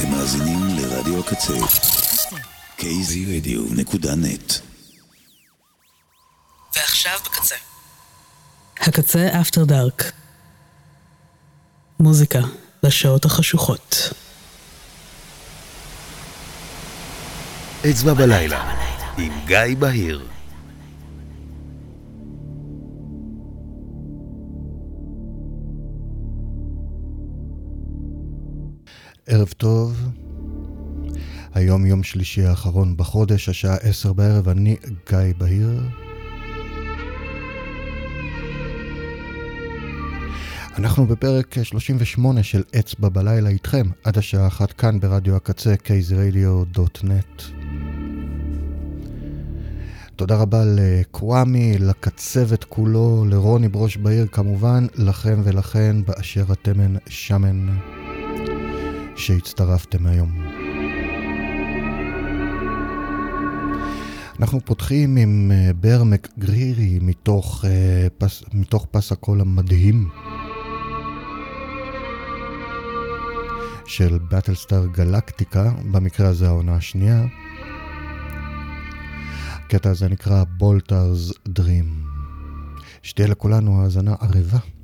אתם מאזינים לרדיו הקצה. kzradio.net ועכשיו בקצה. הקצה אפטר דארק. מוזיקה לשעות החשוכות. אצבע בלילה, עם גיא בהיר. ערב טוב, היום יום שלישי האחרון בחודש, השעה עשר בערב, אני גיא בהיר. אנחנו בפרק 38 של אצבע בלילה איתכם, עד השעה אחת כאן ברדיו הקצה, kzradio.net. תודה רבה לקוואמי, לקצבת כולו, לרוני ברוש בעיר כמובן, לכם ולכן באשר אתמן שמן שהצטרפתם היום. אנחנו פותחים עם אה, בר מקגרירי מתוך, אה, מתוך פס הקול המדהים של באטלסטאר גלקטיקה, במקרה הזה העונה השנייה. הקטע הזה נקרא בולטרס דרים. שתהיה לכולנו האזנה ערבה.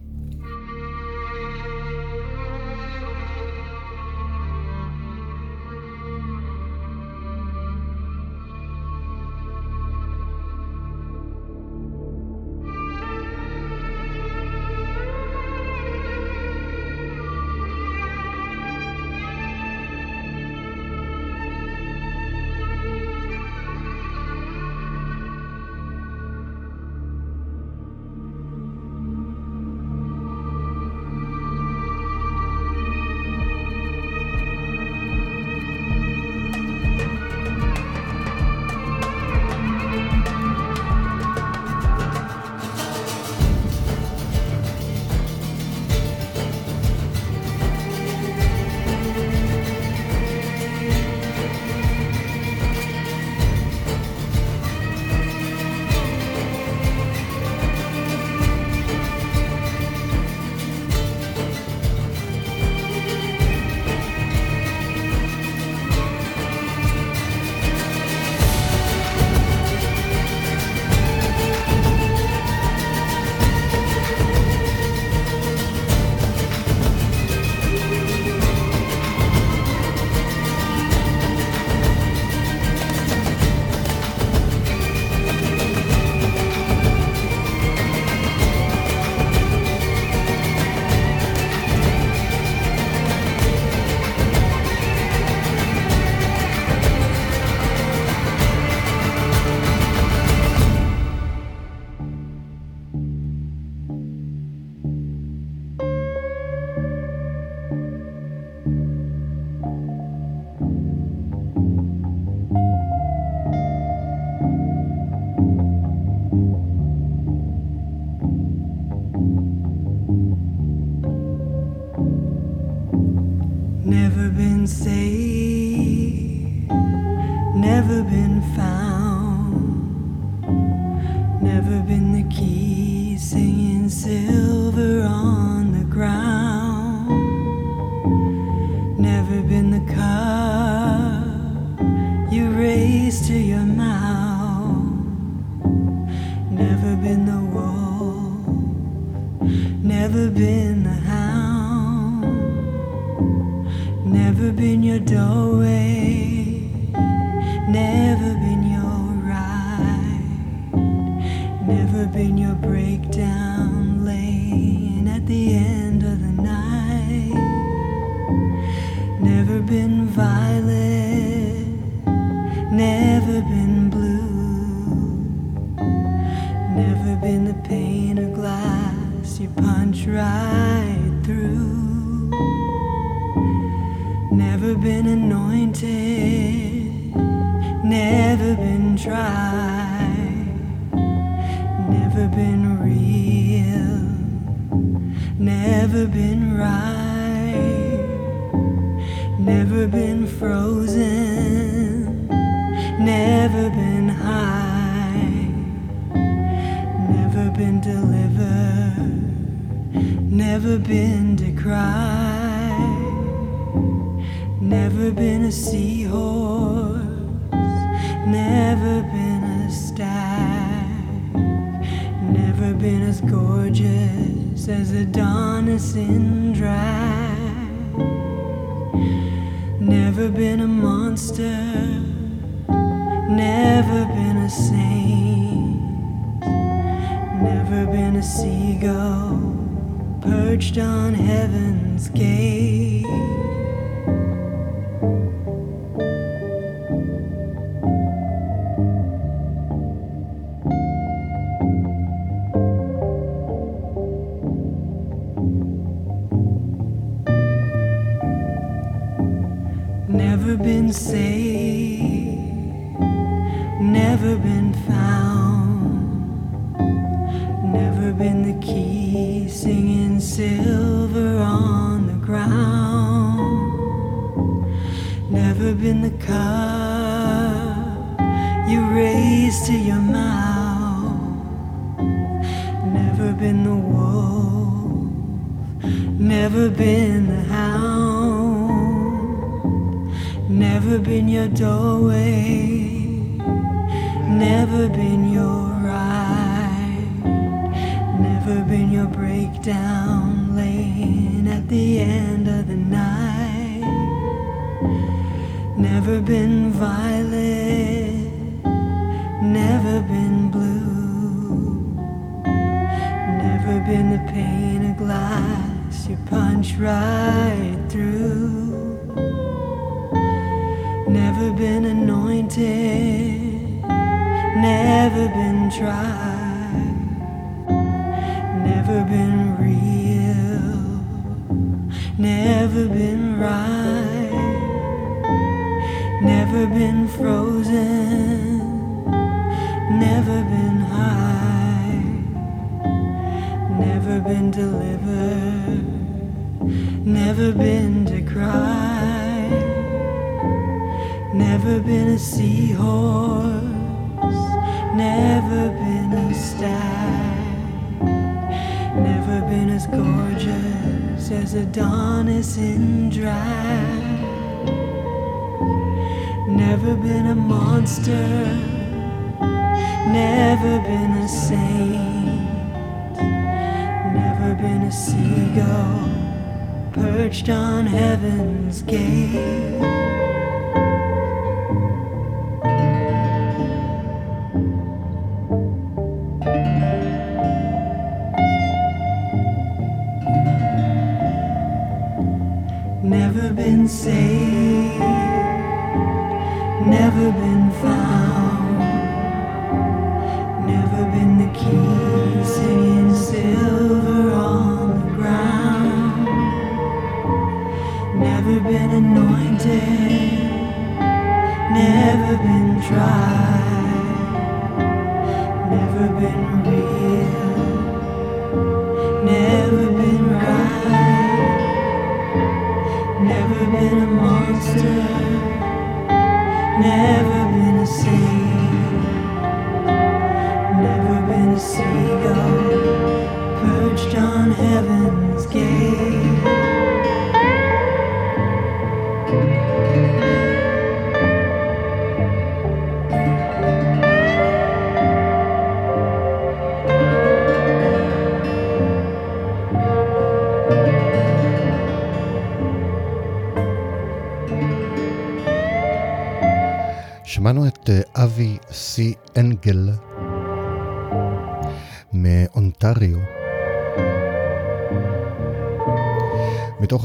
say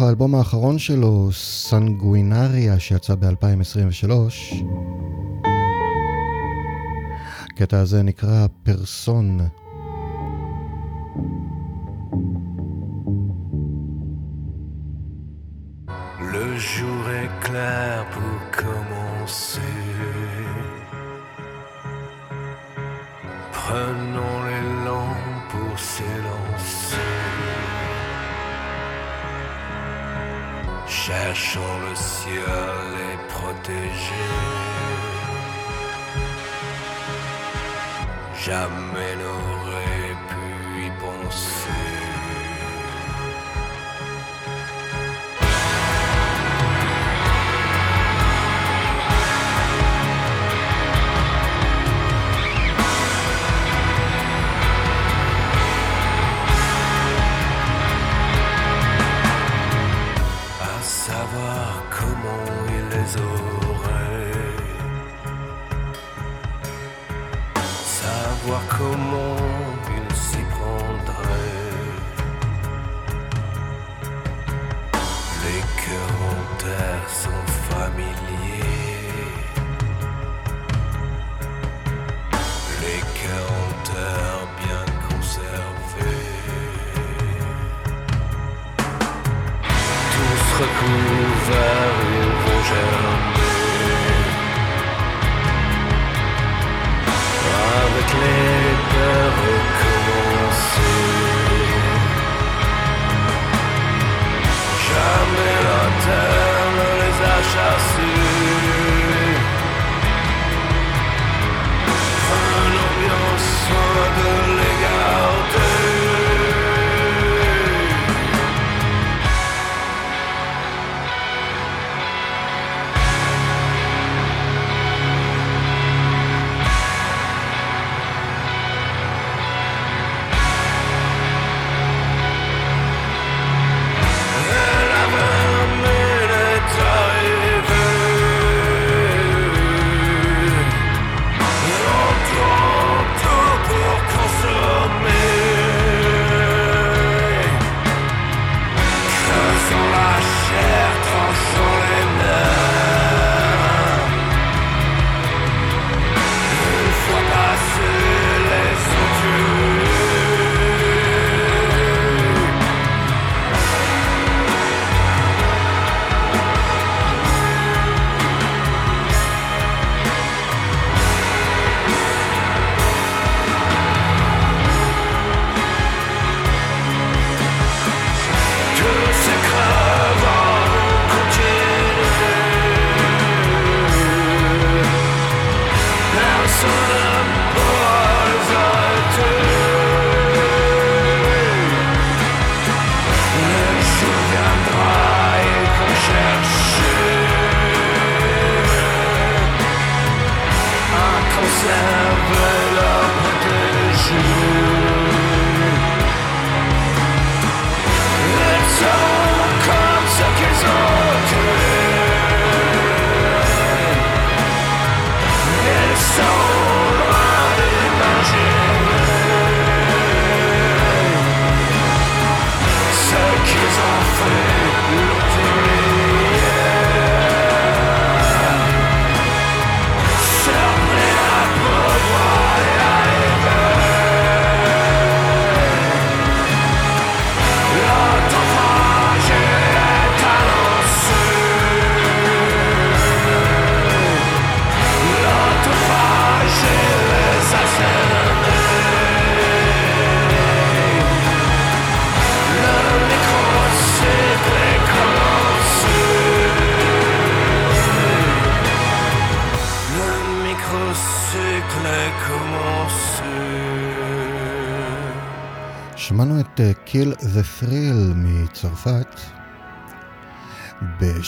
האלבום האחרון שלו, סנגווינריה, שיצא ב-2023. הקטע הזה נקרא פרסון.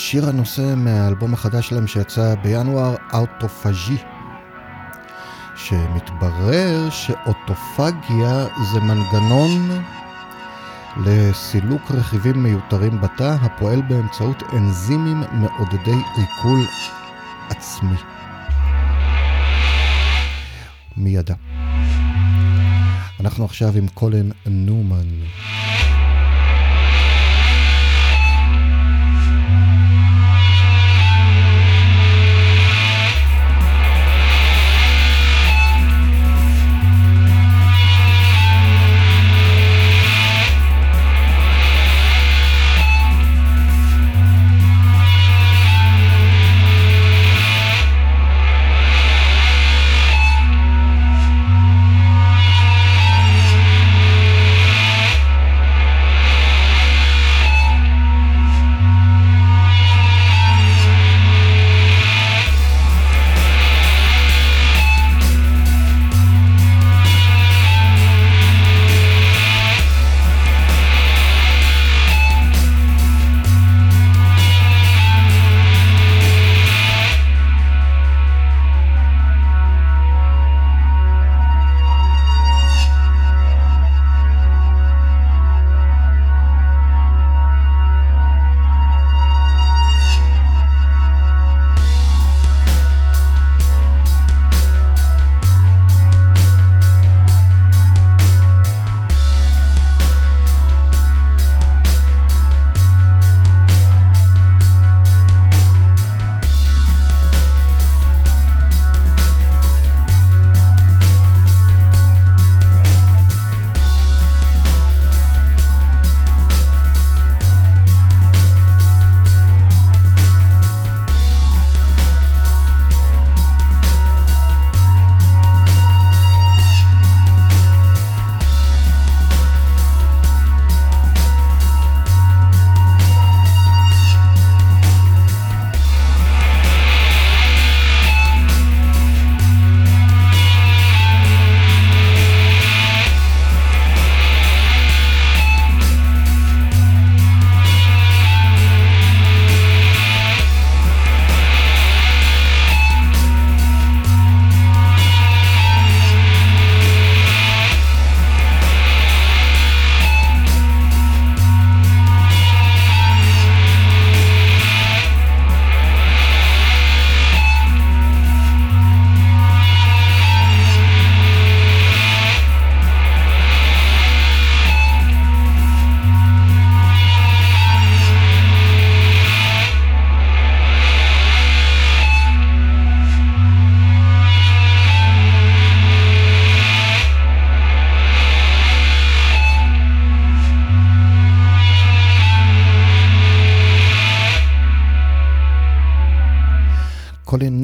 שיר הנושא מהאלבום החדש שלהם שיצא בינואר, אאוטופג'י, שמתברר שאוטופגיה זה מנגנון לסילוק רכיבים מיותרים בתא הפועל באמצעות אנזימים מעודדי עיכול עצמי. מי ידע? אנחנו עכשיו עם קולן נומן.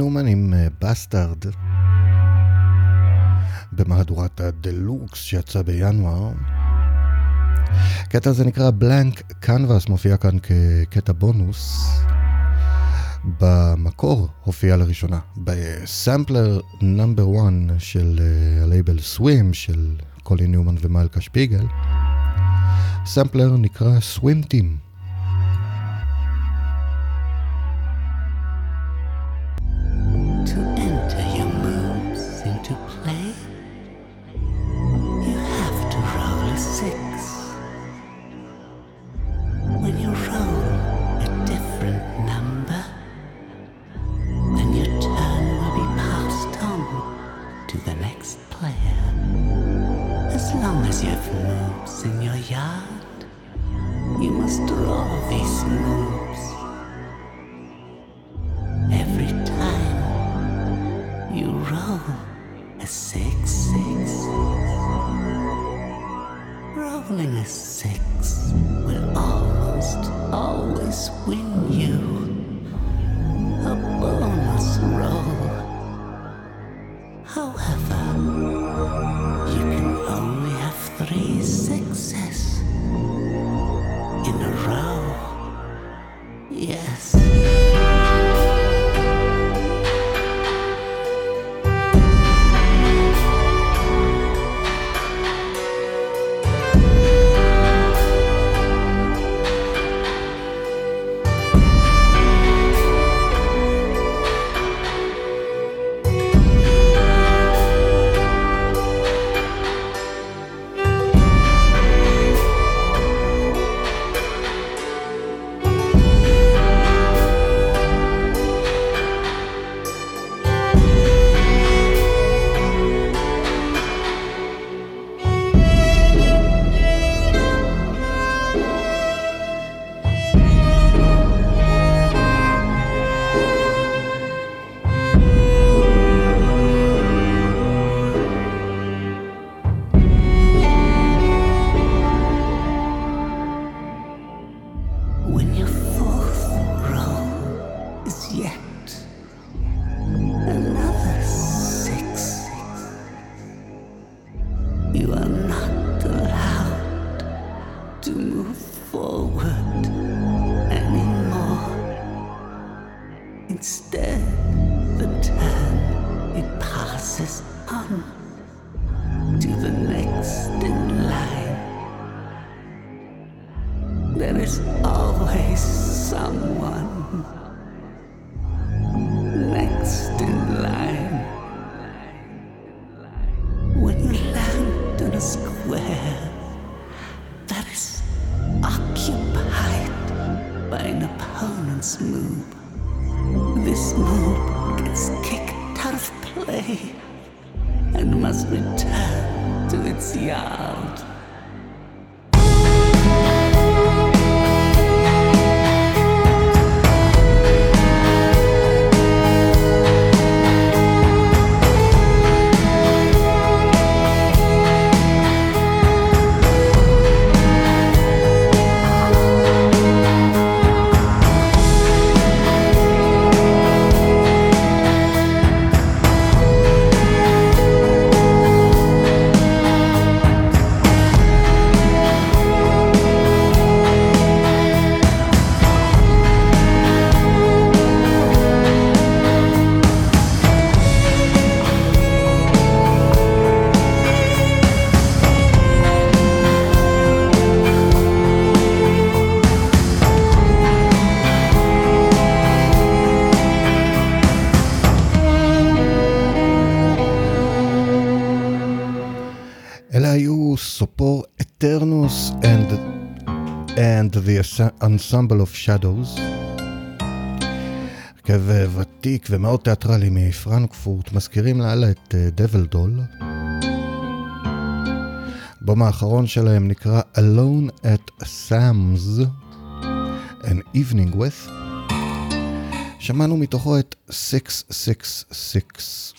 ניומן עם אה, Bastard במהדורת הדלוקס שיצא בינואר. קטע זה נקרא Blank Canvas, מופיע כאן כקטע בונוס. במקור הופיע לראשונה ב sampler number 1 של אה, הלייבל Swim של קולי ניומן ומלכה שפיגל. סמפלר נקרא Swim Team. Ensemble of Shadows. הרכב אה, ותיק ומאוד תיאטרלי מפרנקפורט, מזכירים לאללה את דבל דול. הבום האחרון שלהם נקרא Alone at Sam's, An Evening With. שמענו מתוכו את 666.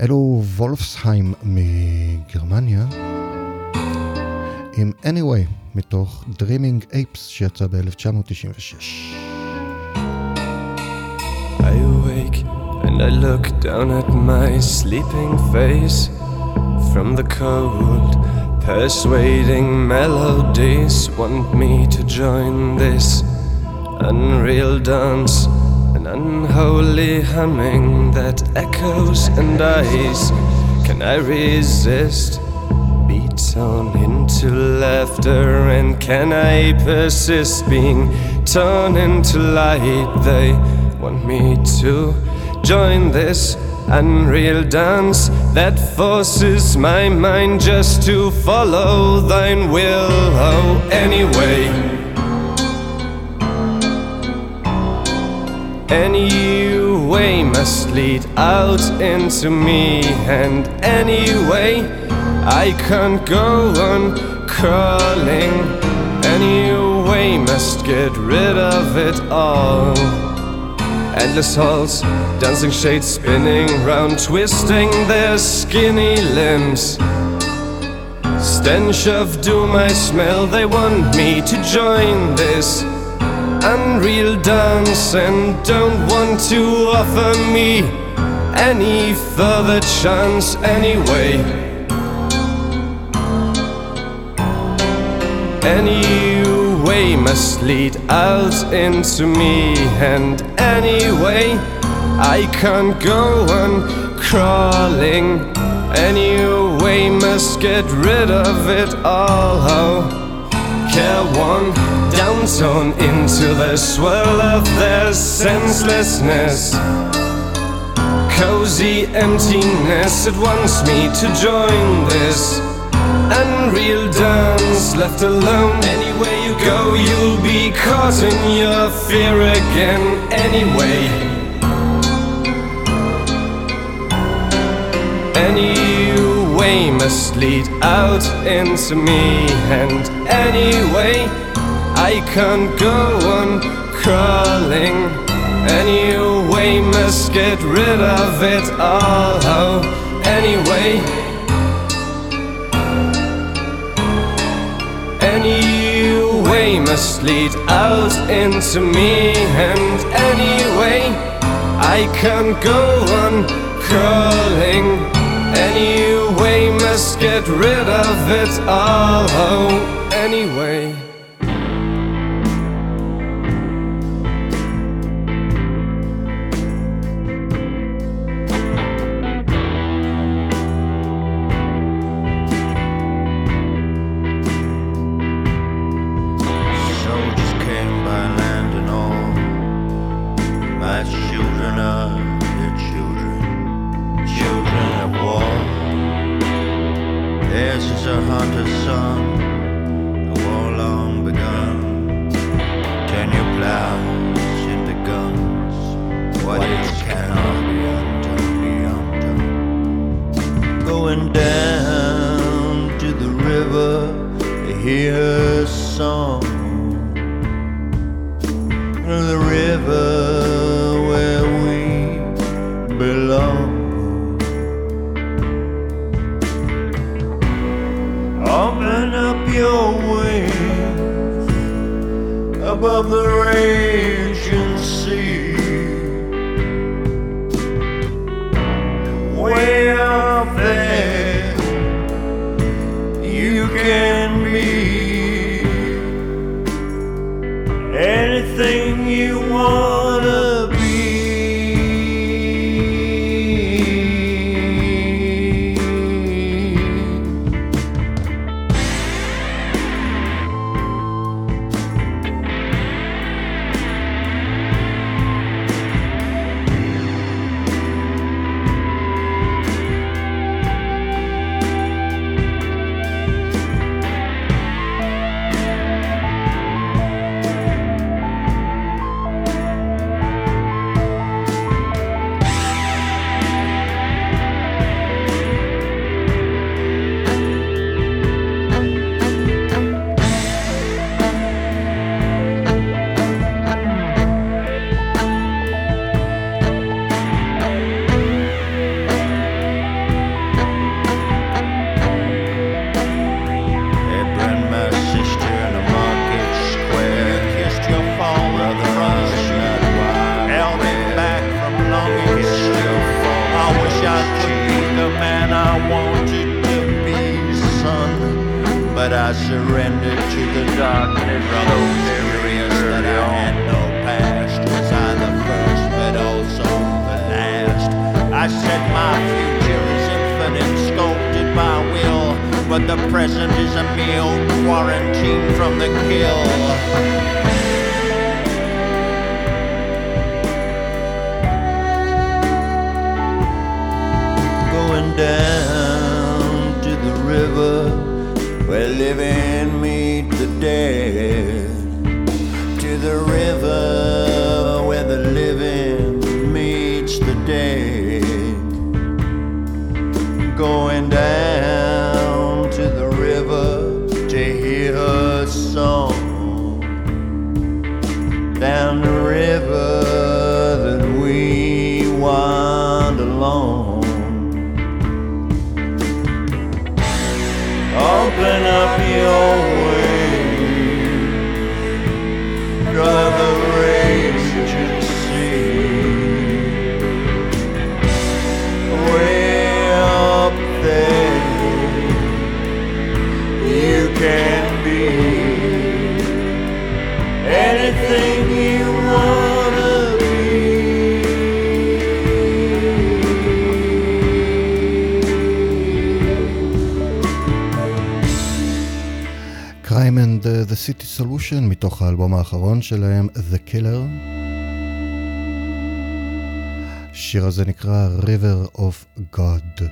אלו וולפסהיים מגרמניה. עם Anyway מתוך Dreaming Apes שיצא ב-1996. I awake and I look down at my sleeping face from the cold Persuading melodies want me to join this unreal dance, an unholy humming that echoes and dies. Can I resist? Torn into laughter, and can I persist being torn into light? They want me to join this unreal dance that forces my mind just to follow thine will. Oh, anyway. Any way must lead out into me, and anyway, I can't go on crawling. Any way must get rid of it all. Endless halls, dancing shades spinning round, twisting their skinny limbs. Stench of doom I smell, they want me to join this unreal dance and don't want to offer me any further chance anyway. Any way must lead out into me, and anyway, I can't go on crawling. Any way must get rid of it all. Oh care one downturn into the swirl of their senselessness. Cozy emptiness, it wants me to join this unreal dance. Left alone, anywhere you go, you'll be caught in your fear again. Anyway, any way must lead out into me, and anyway, I can't go on crawling. Any way must get rid of it all. Oh, anyway. Way must lead out into me, and anyway, I can't go on crawling. Any way must get rid of it all. Oh, anyway. City Solution מתוך האלבום האחרון שלהם, The Killer. השיר הזה נקרא River of God.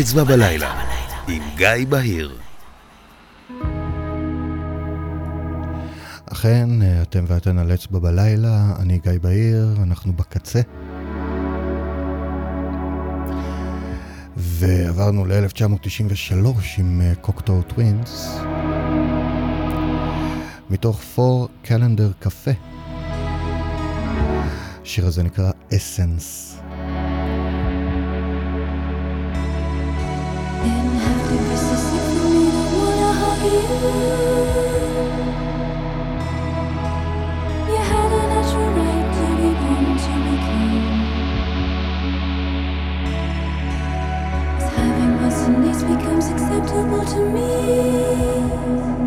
אצבע בלילה, עם גיא בהיר. אכן, אה, אתם ואתן על אצבע בלילה, אני גיא בהיר, אנחנו בקצה. ועברנו ל-1993 עם אה, קוקטור טווינס, מתוך 4 קלנדר קפה. השיר הזה נקרא אסנס. In you. acceptable to me.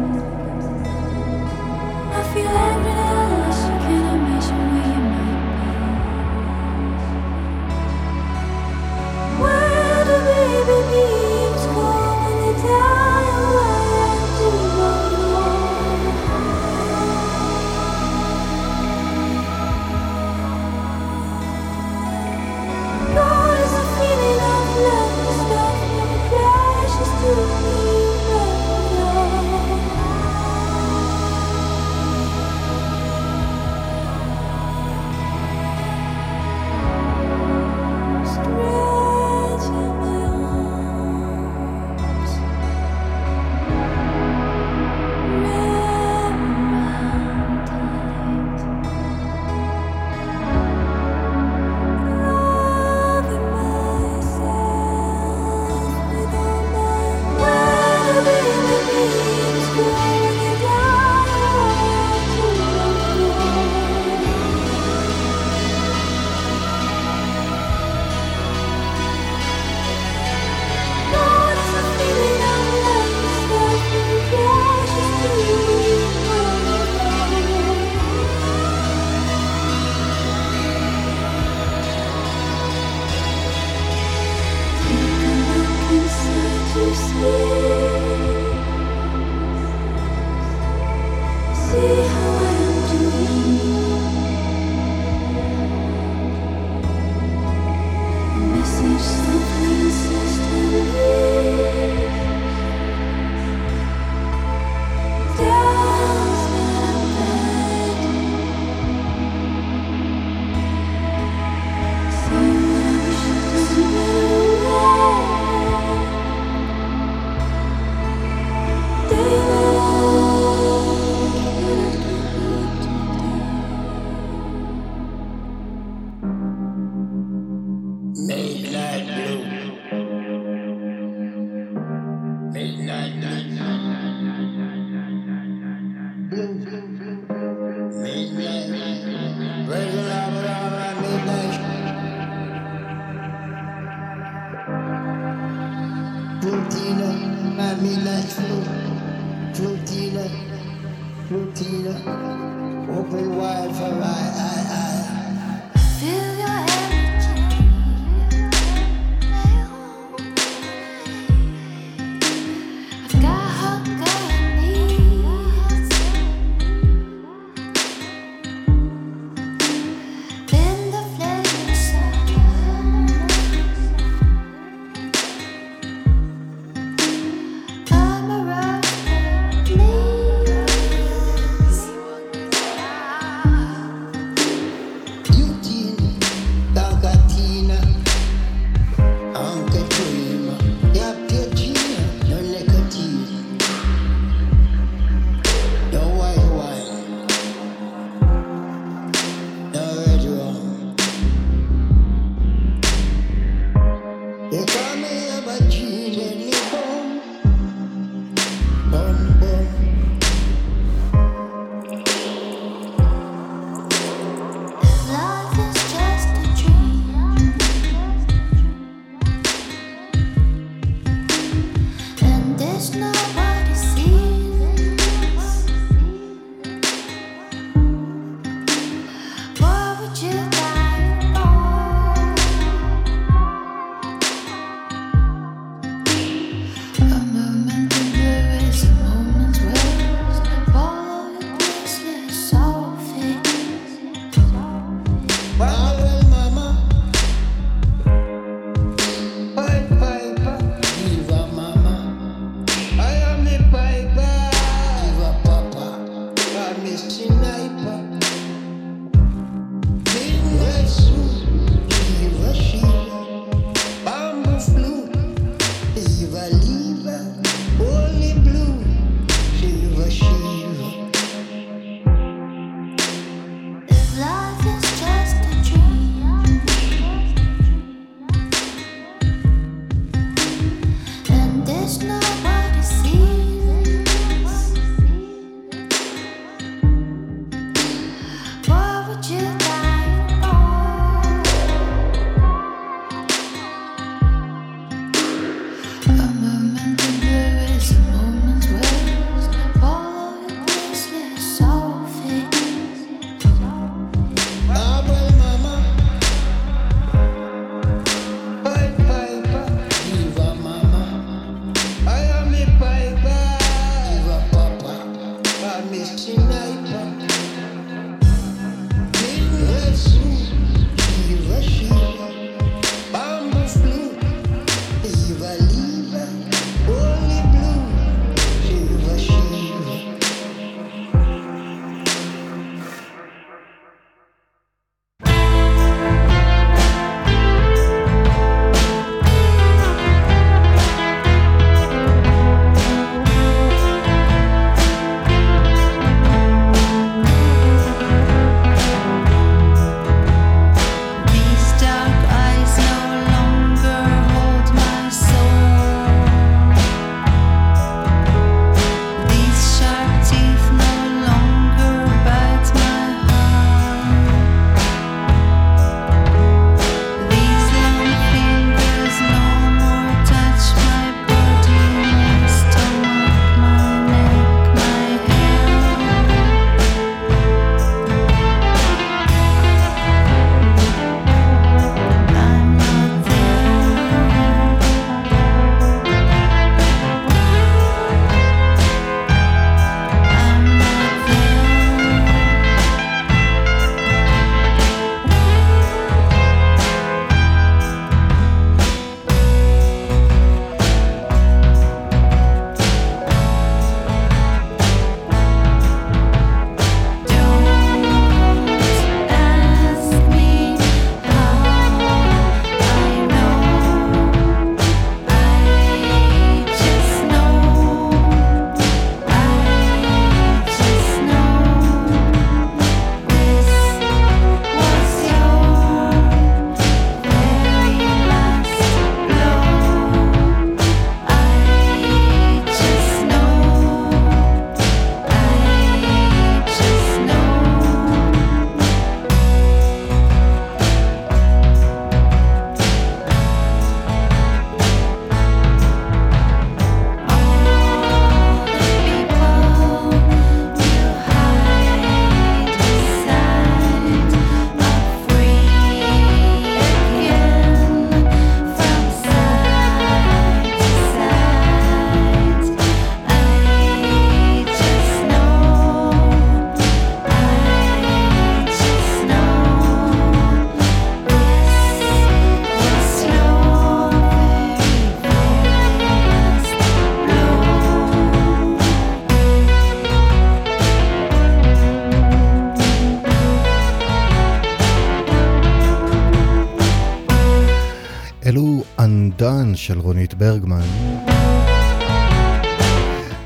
של רונית ברגמן.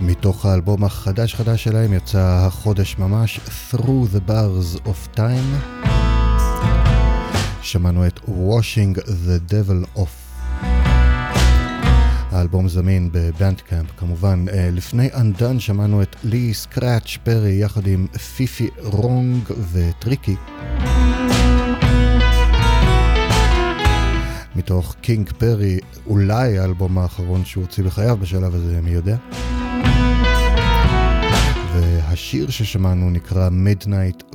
מתוך האלבום החדש חדש שלהם יצא החודש ממש Through the Bars of Time. שמענו את Washing the Devil Off. האלבום זמין בבנדקאמפ כמובן. אה, לפני Undone שמענו את לי סקראץ' פרי יחד עם פיפי רונג וטריקי. מתוך קינג פרי, אולי האלבום האחרון שהוא הוציא בחייו בשלב הזה, מי יודע? והשיר ששמענו נקרא Midnight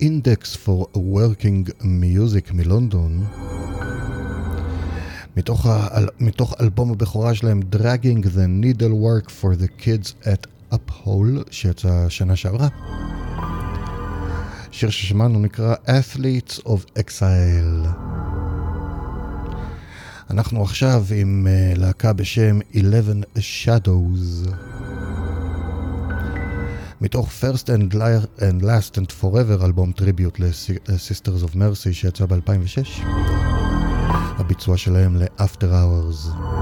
Index for Working Music מלונדון. מתוך, האל, מתוך אלבום הבכורה שלהם Dragging the Needlework for the Kids at Uphole שיצא שנה שעברה. שיר ששמענו נקרא Athletes of Exile. אנחנו עכשיו עם uh, להקה בשם 11 Shadows. מתוך First and, and Last and Forever, אלבום טריביוט ל-Sisters of Mercy שיצא ב-2006. הביצוע שלהם ל-After Hours.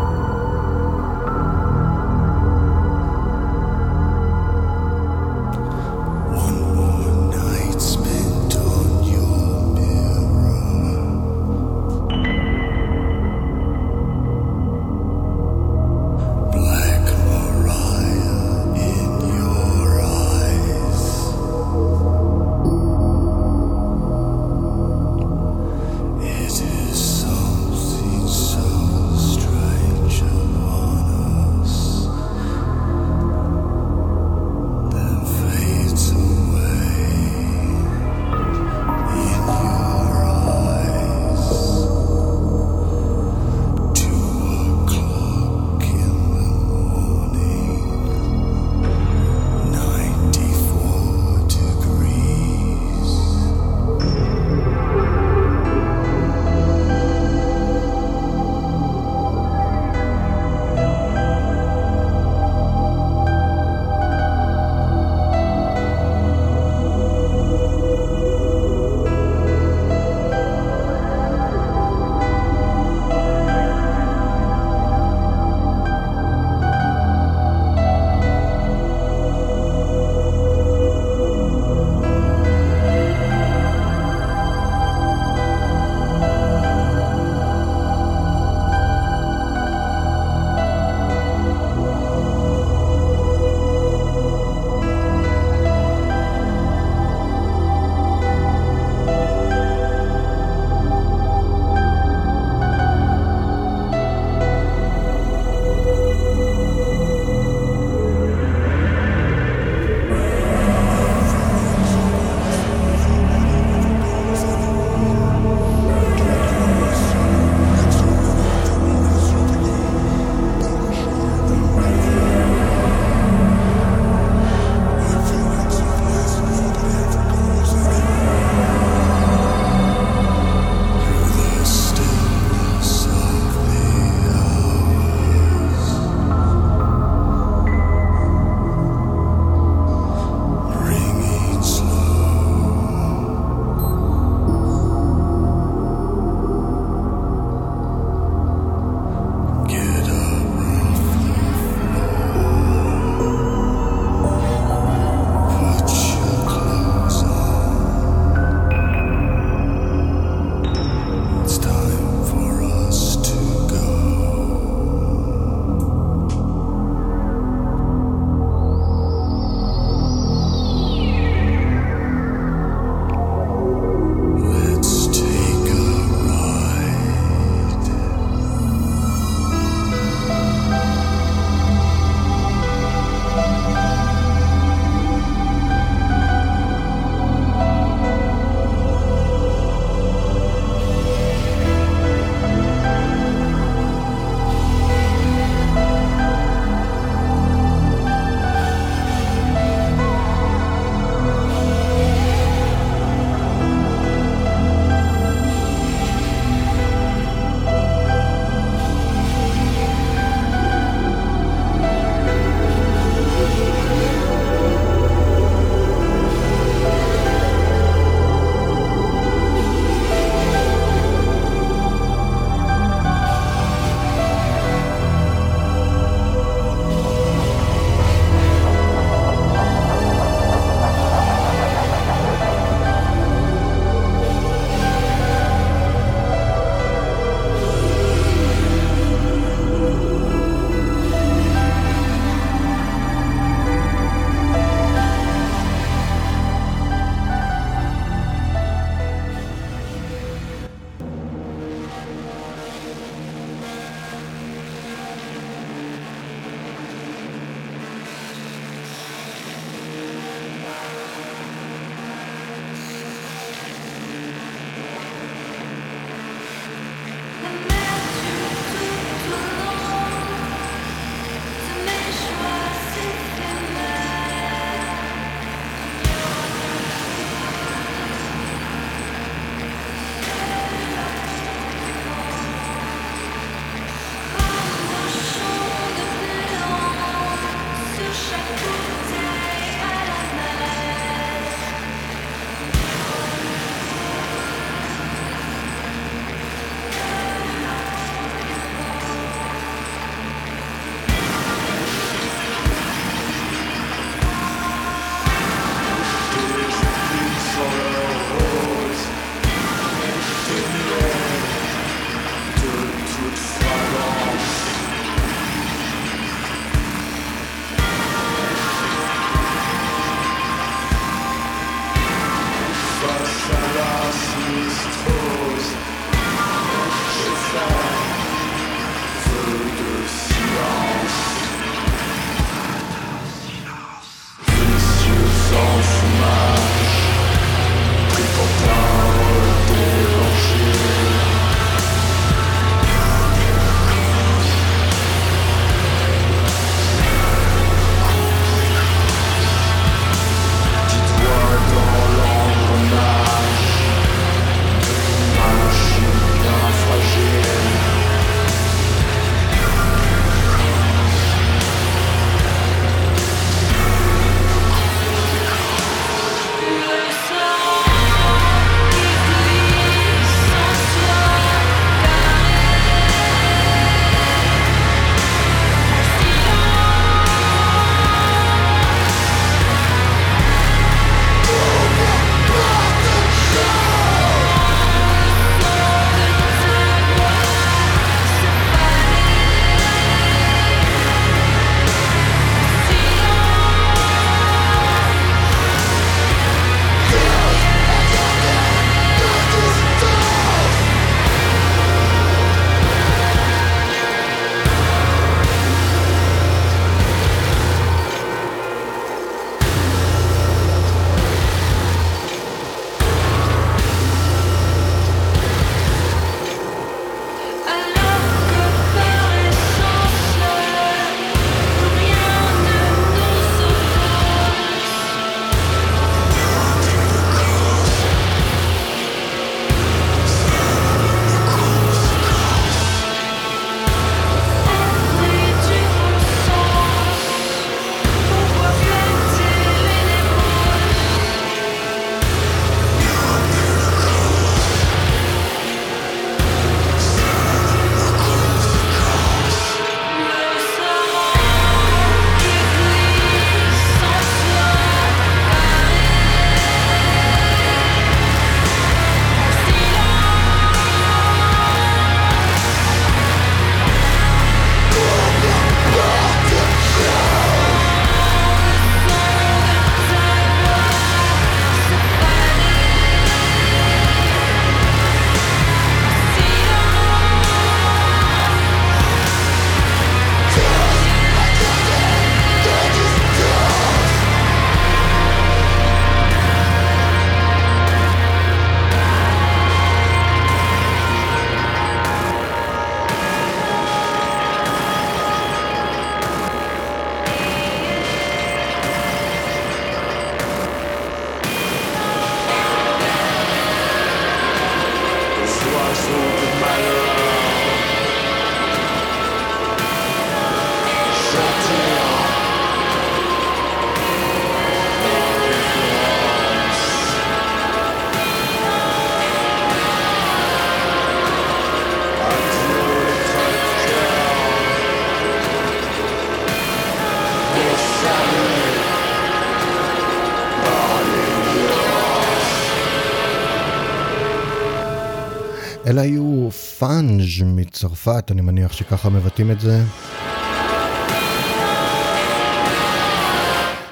אלה היו פאנג' מצרפת, אני מניח שככה מבטאים את זה.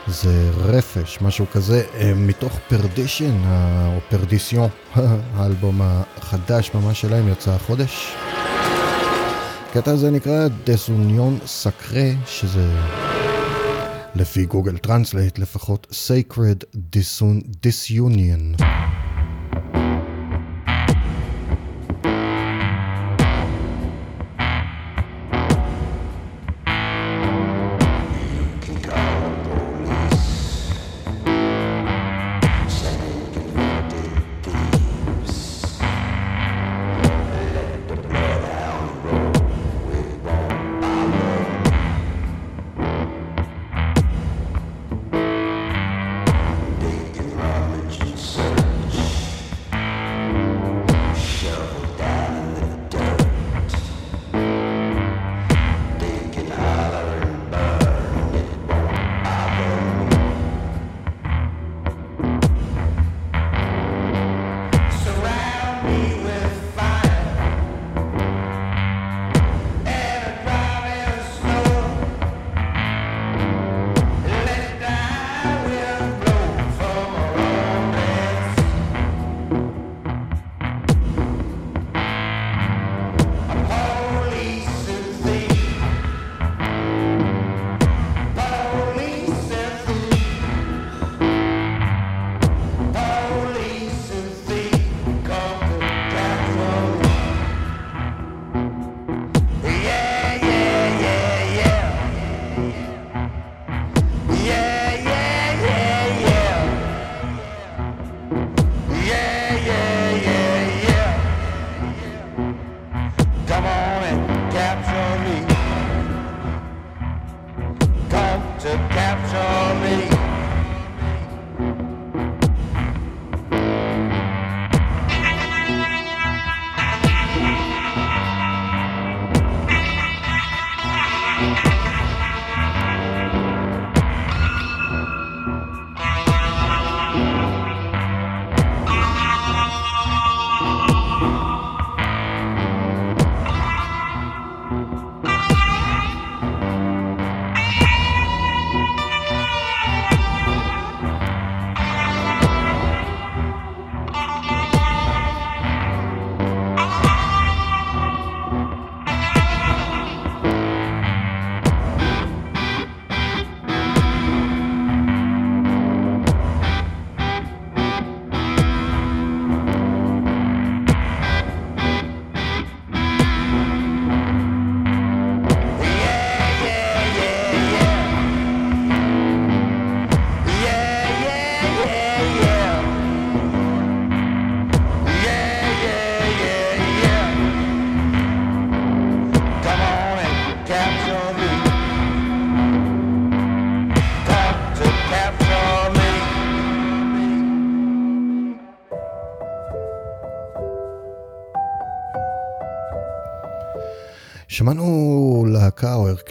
זה רפש, משהו כזה, אה, מתוך Perdition, או Perdition, האלבום החדש ממש שלהם יצא החודש. הקטע הזה נקרא Désunion sacrée, שזה לפי גוגל טרנסלייט לפחות Sacred Disunion.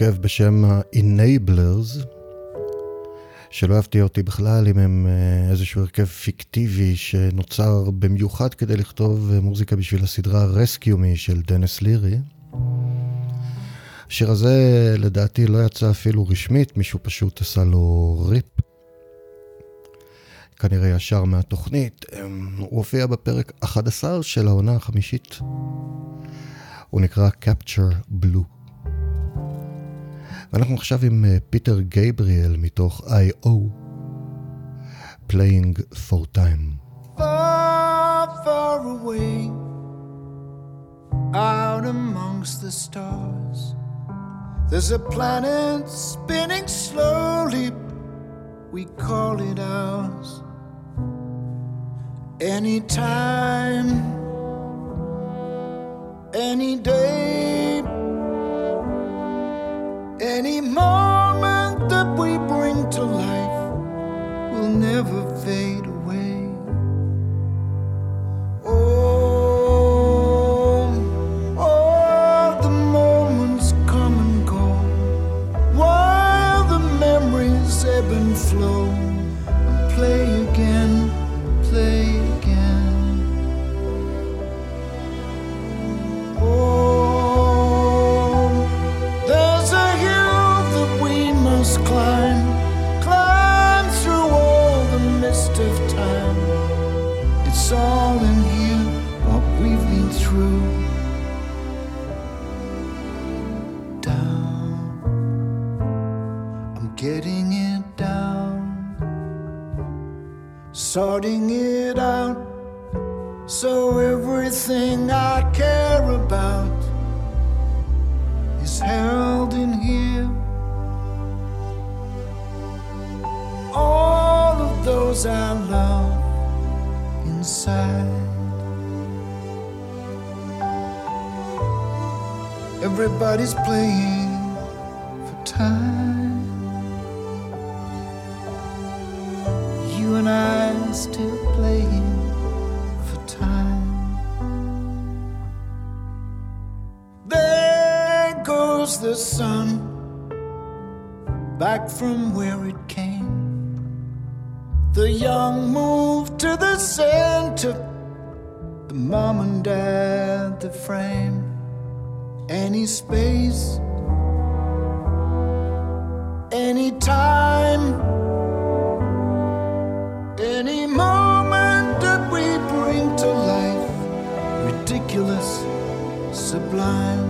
הרכב בשם ה-Enablers, שלא יפתיע אותי בכלל אם הם אה, איזשהו הרכב פיקטיבי שנוצר במיוחד כדי לכתוב אה, מוזיקה בשביל הסדרה Rescue Me של דניס לירי. השיר הזה לדעתי לא יצא אפילו רשמית, מישהו פשוט עשה לו rip. כנראה ישר מהתוכנית. אמ, הוא הופיע בפרק 11 של העונה החמישית. הוא נקרא Capture Blue. ואנחנו עכשיו עם אה, פיטר גייבריאל מתוך I.O. Playing for Time. far, far away, out amongst the stars. There's a planet spinning slowly, we call it ours. Anytime, any day, any moment that we bring to life will never fade away. Oh, all the moments come and go, while the memories ebb and flow, and play I'm getting it down, sorting it out. So everything I care about is held in here. All of those I love inside. Everybody's playing for time. And I still playing for time. There goes the sun back from where it came. The young move to the center, the mom and dad, the frame, any space, any time, sublime.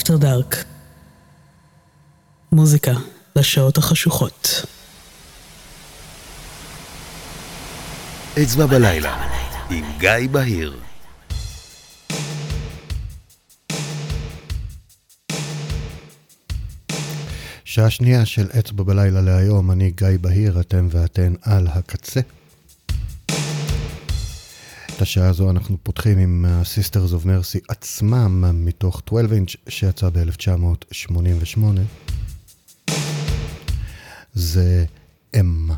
אפטר דארק. מוזיקה לשעות החשוכות. אצבע בלילה, עם גיא בהיר. שעה שנייה של אצבע בלילה להיום, אני גיא בהיר, אתם ואתן על הקצה. את השעה הזו אנחנו פותחים עם אה, ה-Sisters of Mercy עצמם מתוך 12 אינץ' שיצא ב-1988. זה אמה.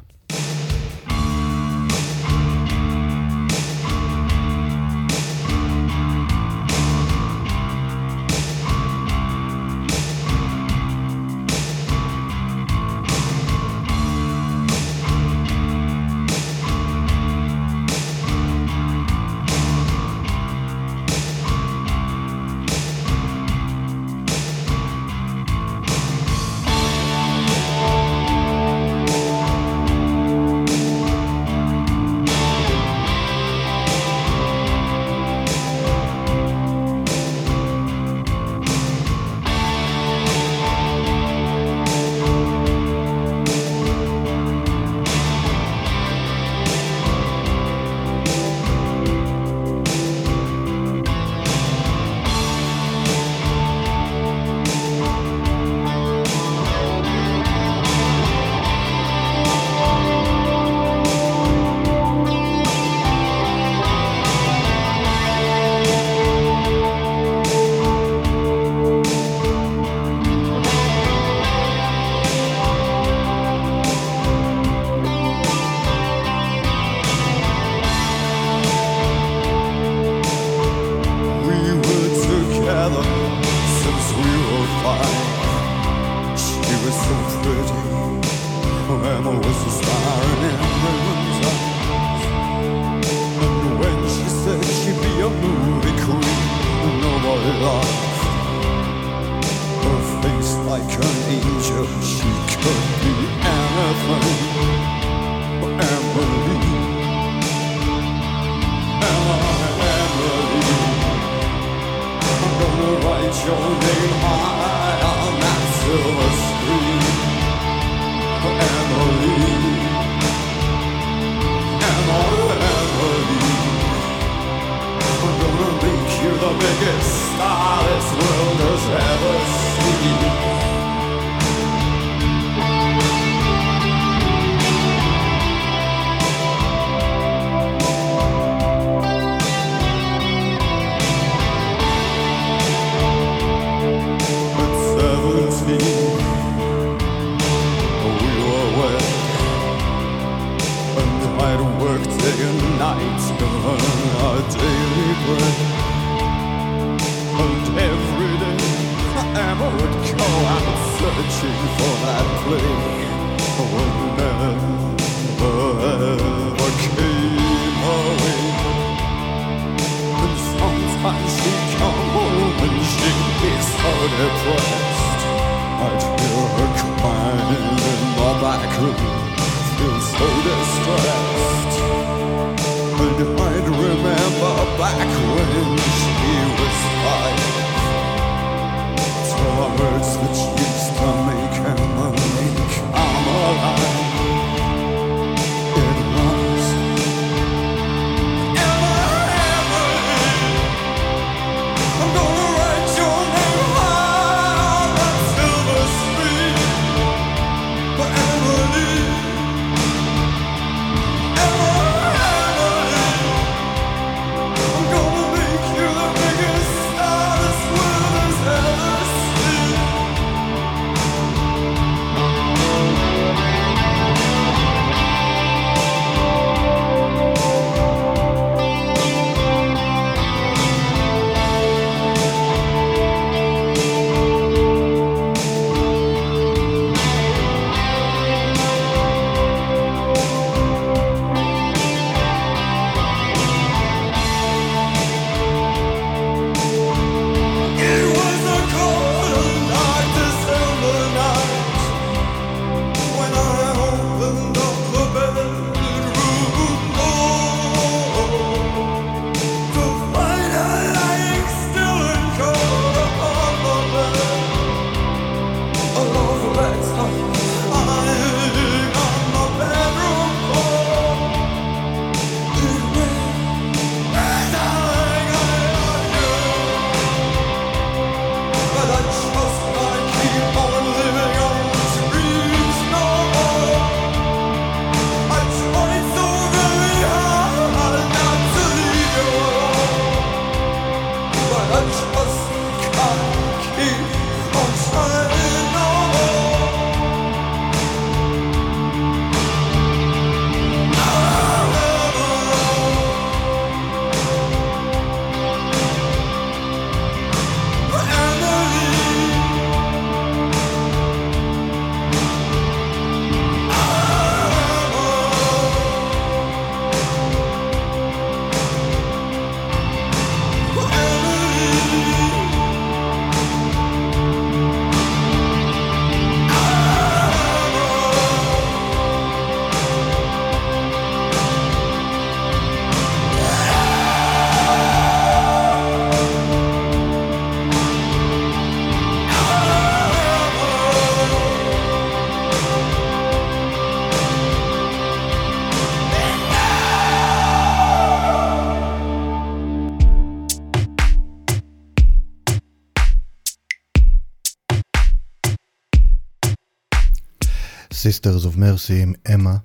Sisters of Mercy עם אמה.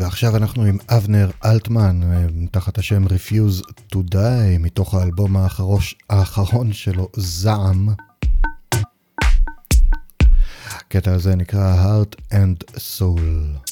ועכשיו אנחנו עם אבנר אלטמן, אה, תחת השם Refuse to Die, מתוך האלבום האחרוש, האחרון שלו, זעם. הקטע הזה נקרא Heart and Soul.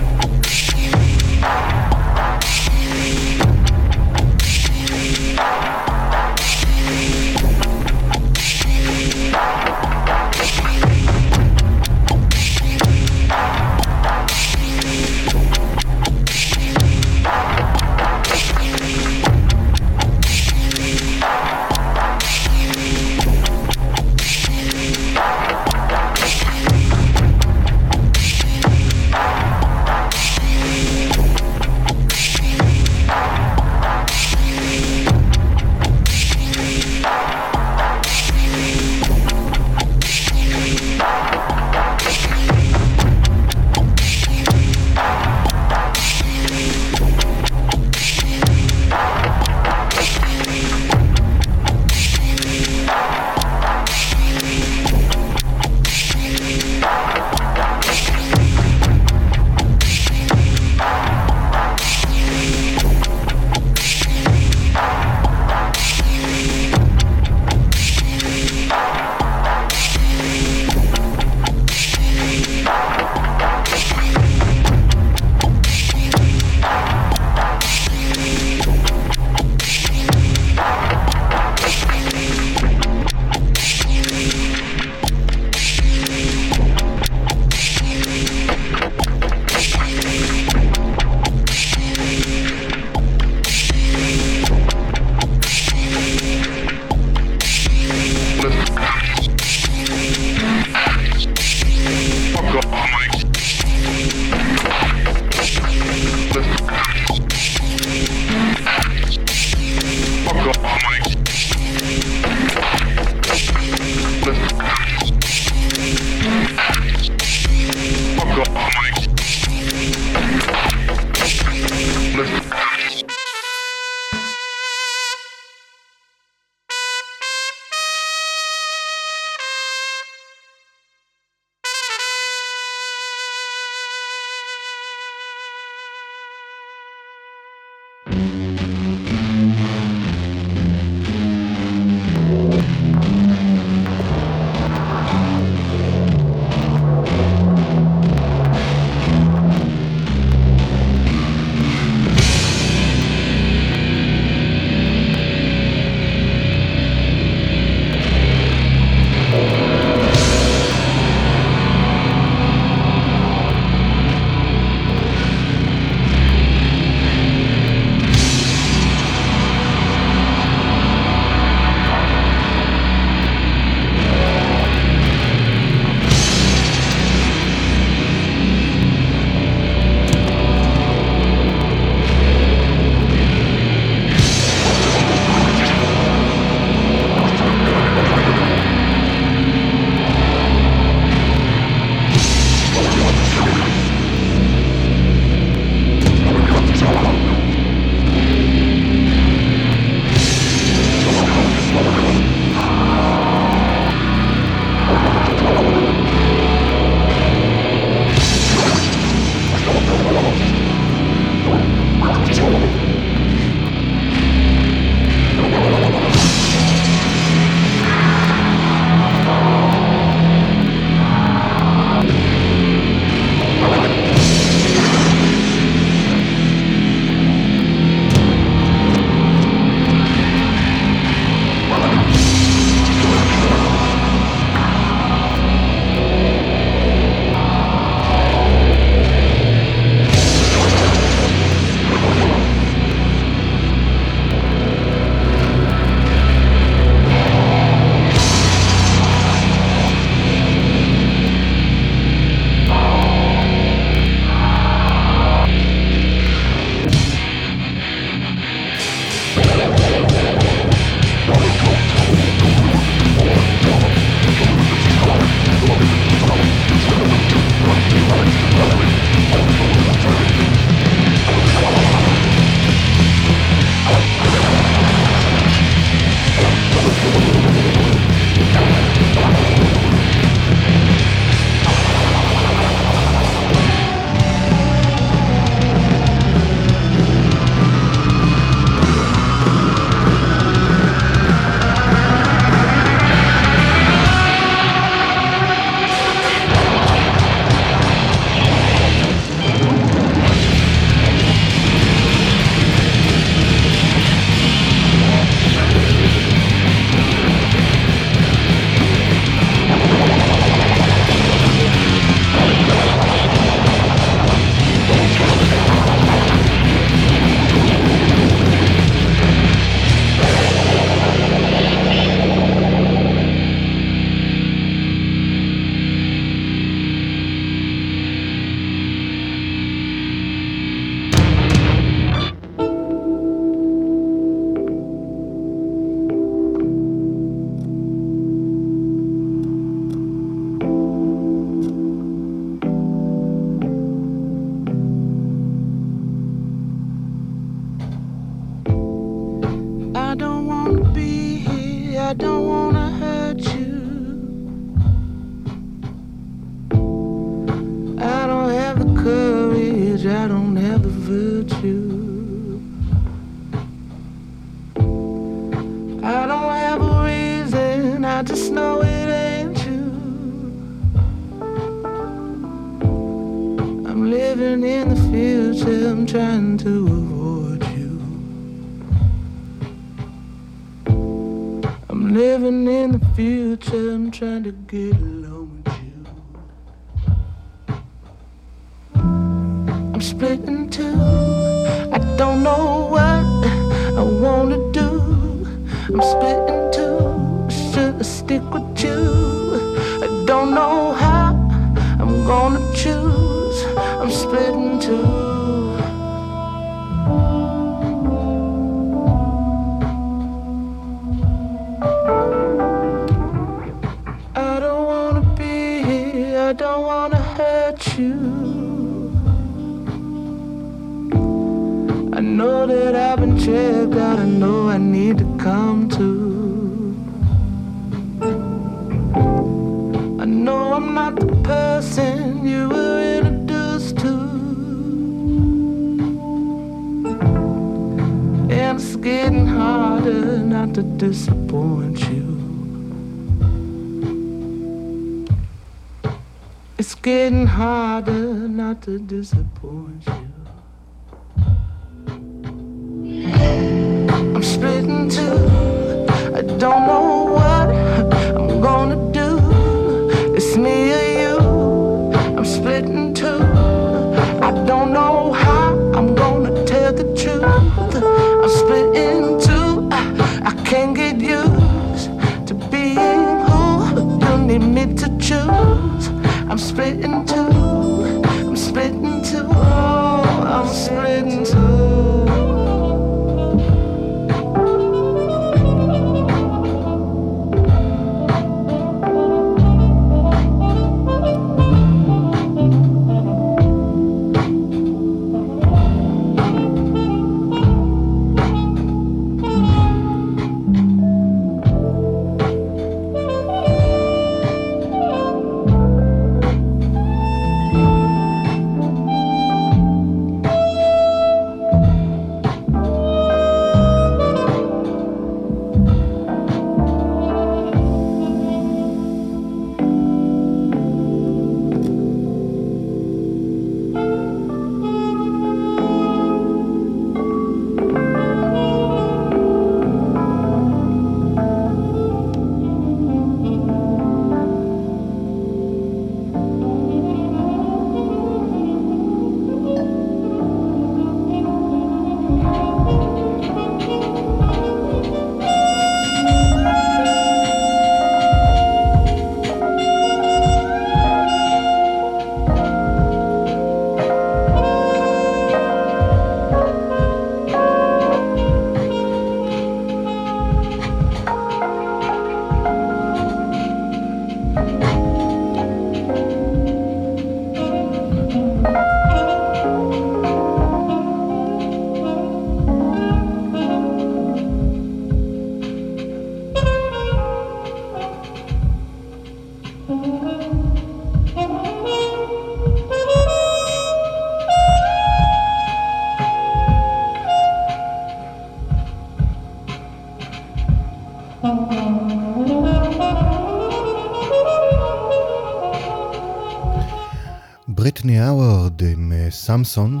סמסון,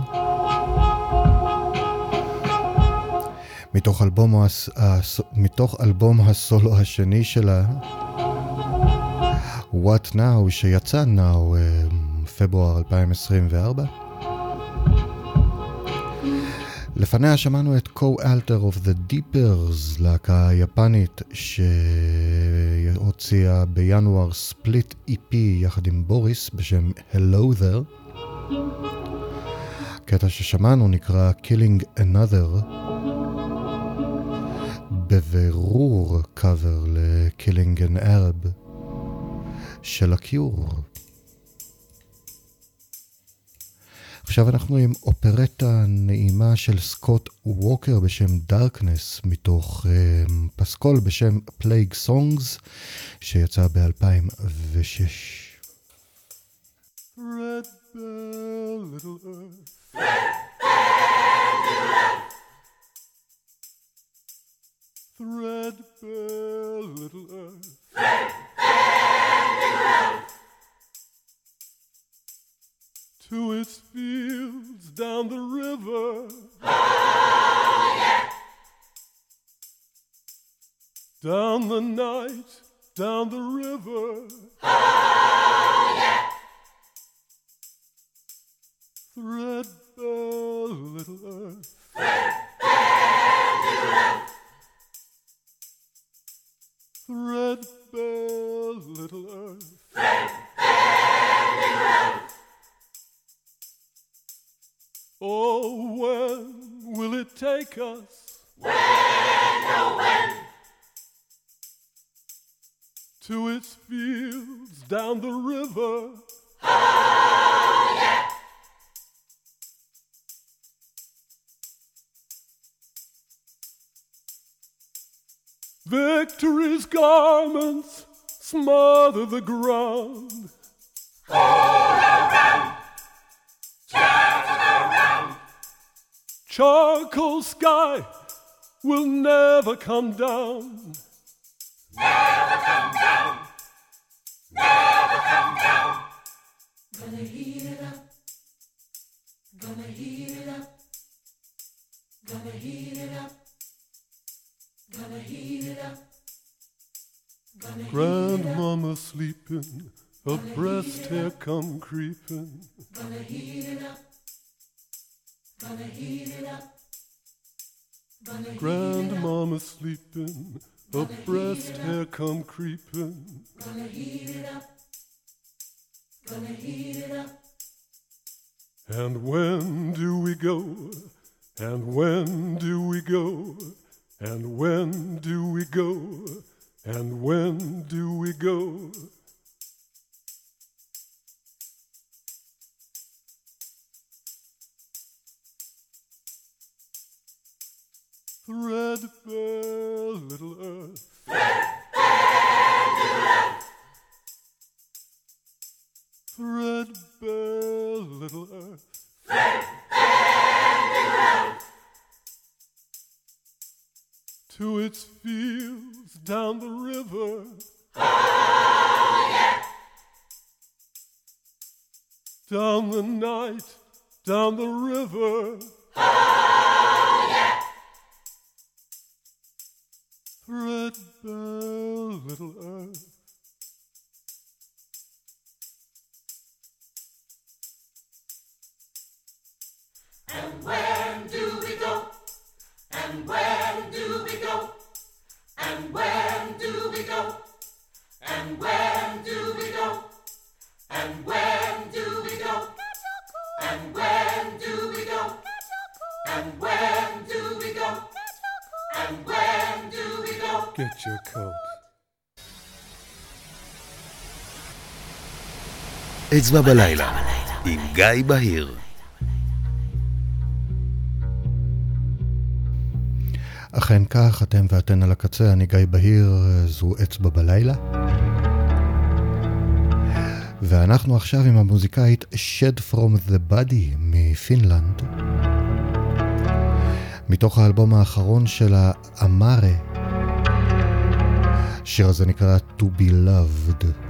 מתוך אלבום, הס... הס... מתוך אלבום הסולו השני שלה, What Now, שיצא Now, אה, פברואר 2024. לפניה שמענו את Co-Alter of the Deepers, להקה יפנית שהוציאה בינואר ספליט EP יחד עם בוריס בשם Hello There. הקטע ששמענו נקרא Killing Another, בבירור קאבר ל-Killing an Arab של הקיור. עכשיו אנחנו עם אופרטה נעימה של סקוט ווקר בשם Darkness, מתוך אה, פסקול בשם Plague Songs, שיצא ב-2006. Red bell, little earth. Threadbare little earth. Threadbare little earth. To its fields down the river. Down the night, down the river. Threadbare little earth. Threadbare little earth. Oh, when will it take us? When, oh, when? To its fields down the river. Ah, Victory's garments smother the ground. Charcoal sky will never come down. Gonna heat it up. Gonna heat it up. Gonna heat it up. Gonna heat it up. Gonna heat it up. Grandmama sleeping, her breast hair come creeping. Gonna heat it up. Gonna heat it up. Gonna heat it up. Grandmama sleeping, her breast hair come creeping. Gonna heat it up. Gonna heat it up. And when do we go? And when do we go? And when do we go? And when do we go? Threadbare little earth. Threadbare little earth. To its fields down the river. Oh, yeah. Down the night, down the river. Oh, yeah. Threadbare little earth. Get your coat. אצבע בלילה, עם גיא בהיר. אכן כך, אתם ואתן על הקצה, אני גיא בהיר, זו אצבע בלילה. ואנחנו עכשיו עם המוזיקאית Shed From The Body מפינלנד. מתוך האלבום האחרון שלה, אמארה. השיר הזה נקרא To Be Loved.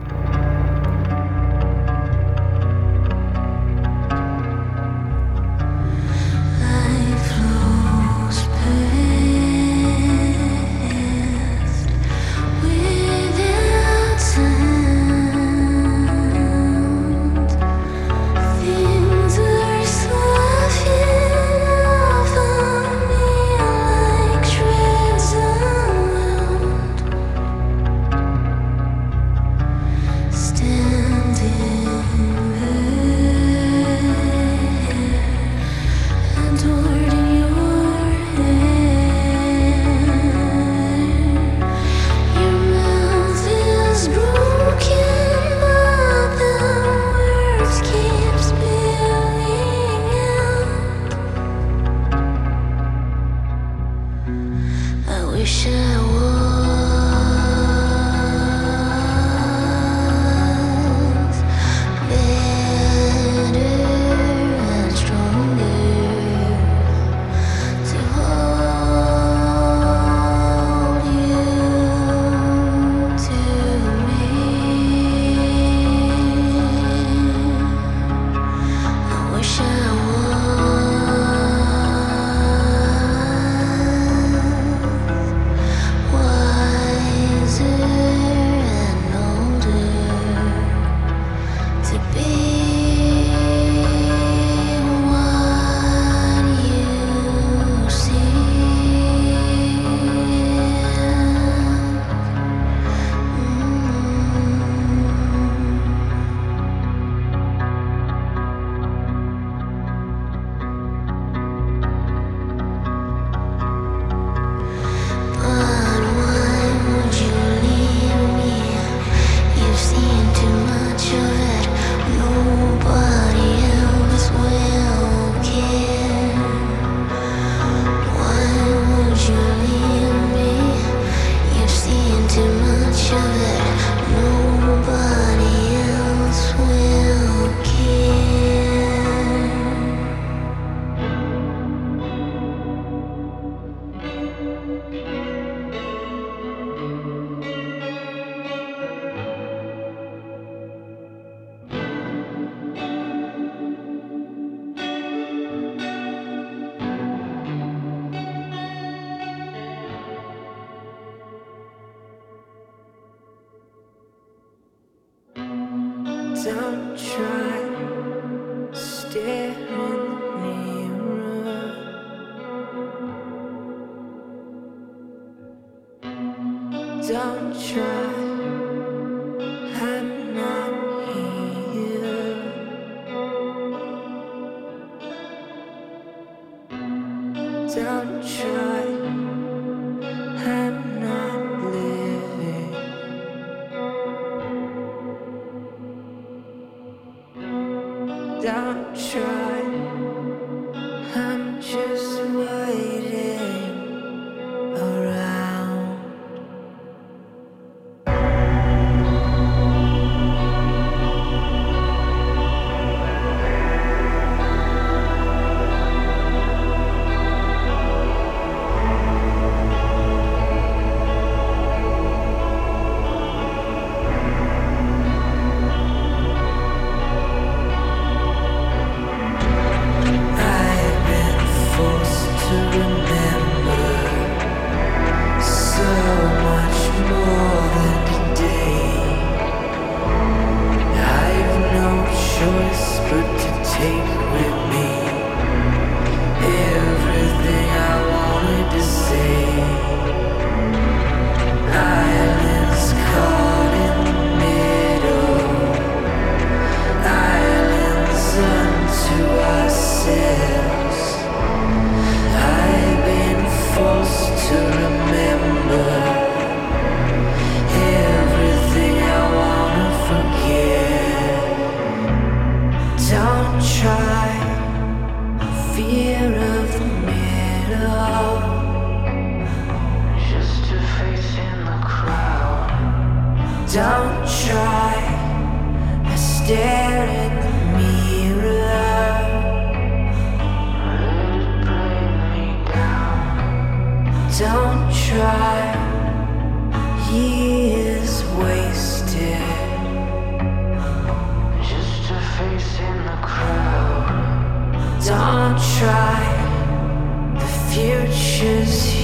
Just.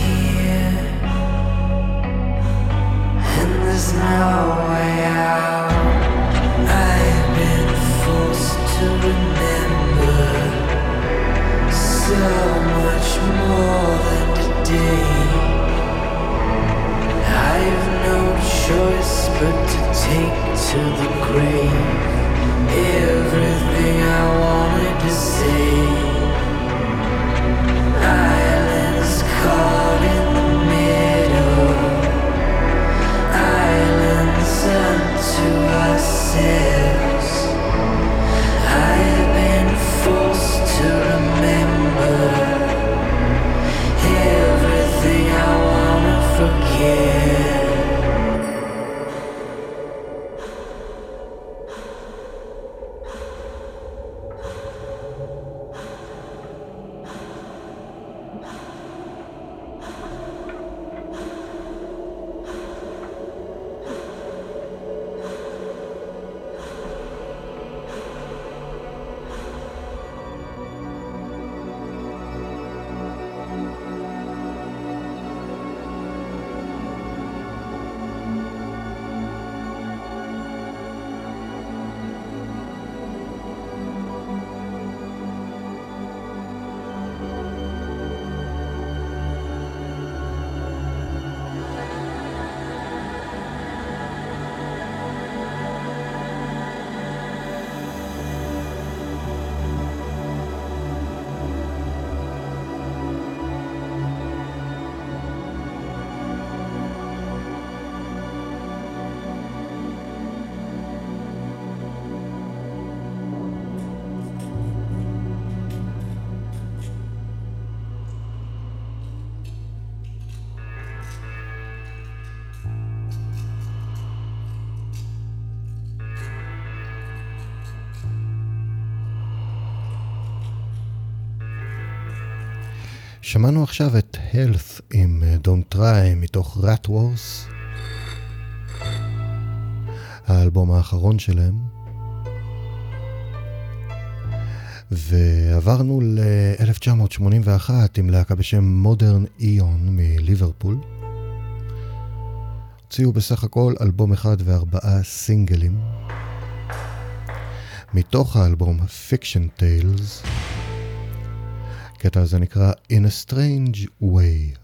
שמענו עכשיו את Health עם אה, Don't Try מתוך Rat Wars, האלבום האחרון שלהם. ועברנו ל-1981 עם להקה בשם Modern Eon מליברפול. הוציאו בסך הכל אלבום אחד וארבעה סינגלים. מתוך האלבום Fiction Tales. הקטע הזה נקרא In a Strange Way.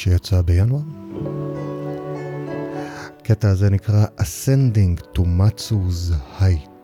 שיצא בינואר. הקטע הזה נקרא Ascending to Matsu's Height.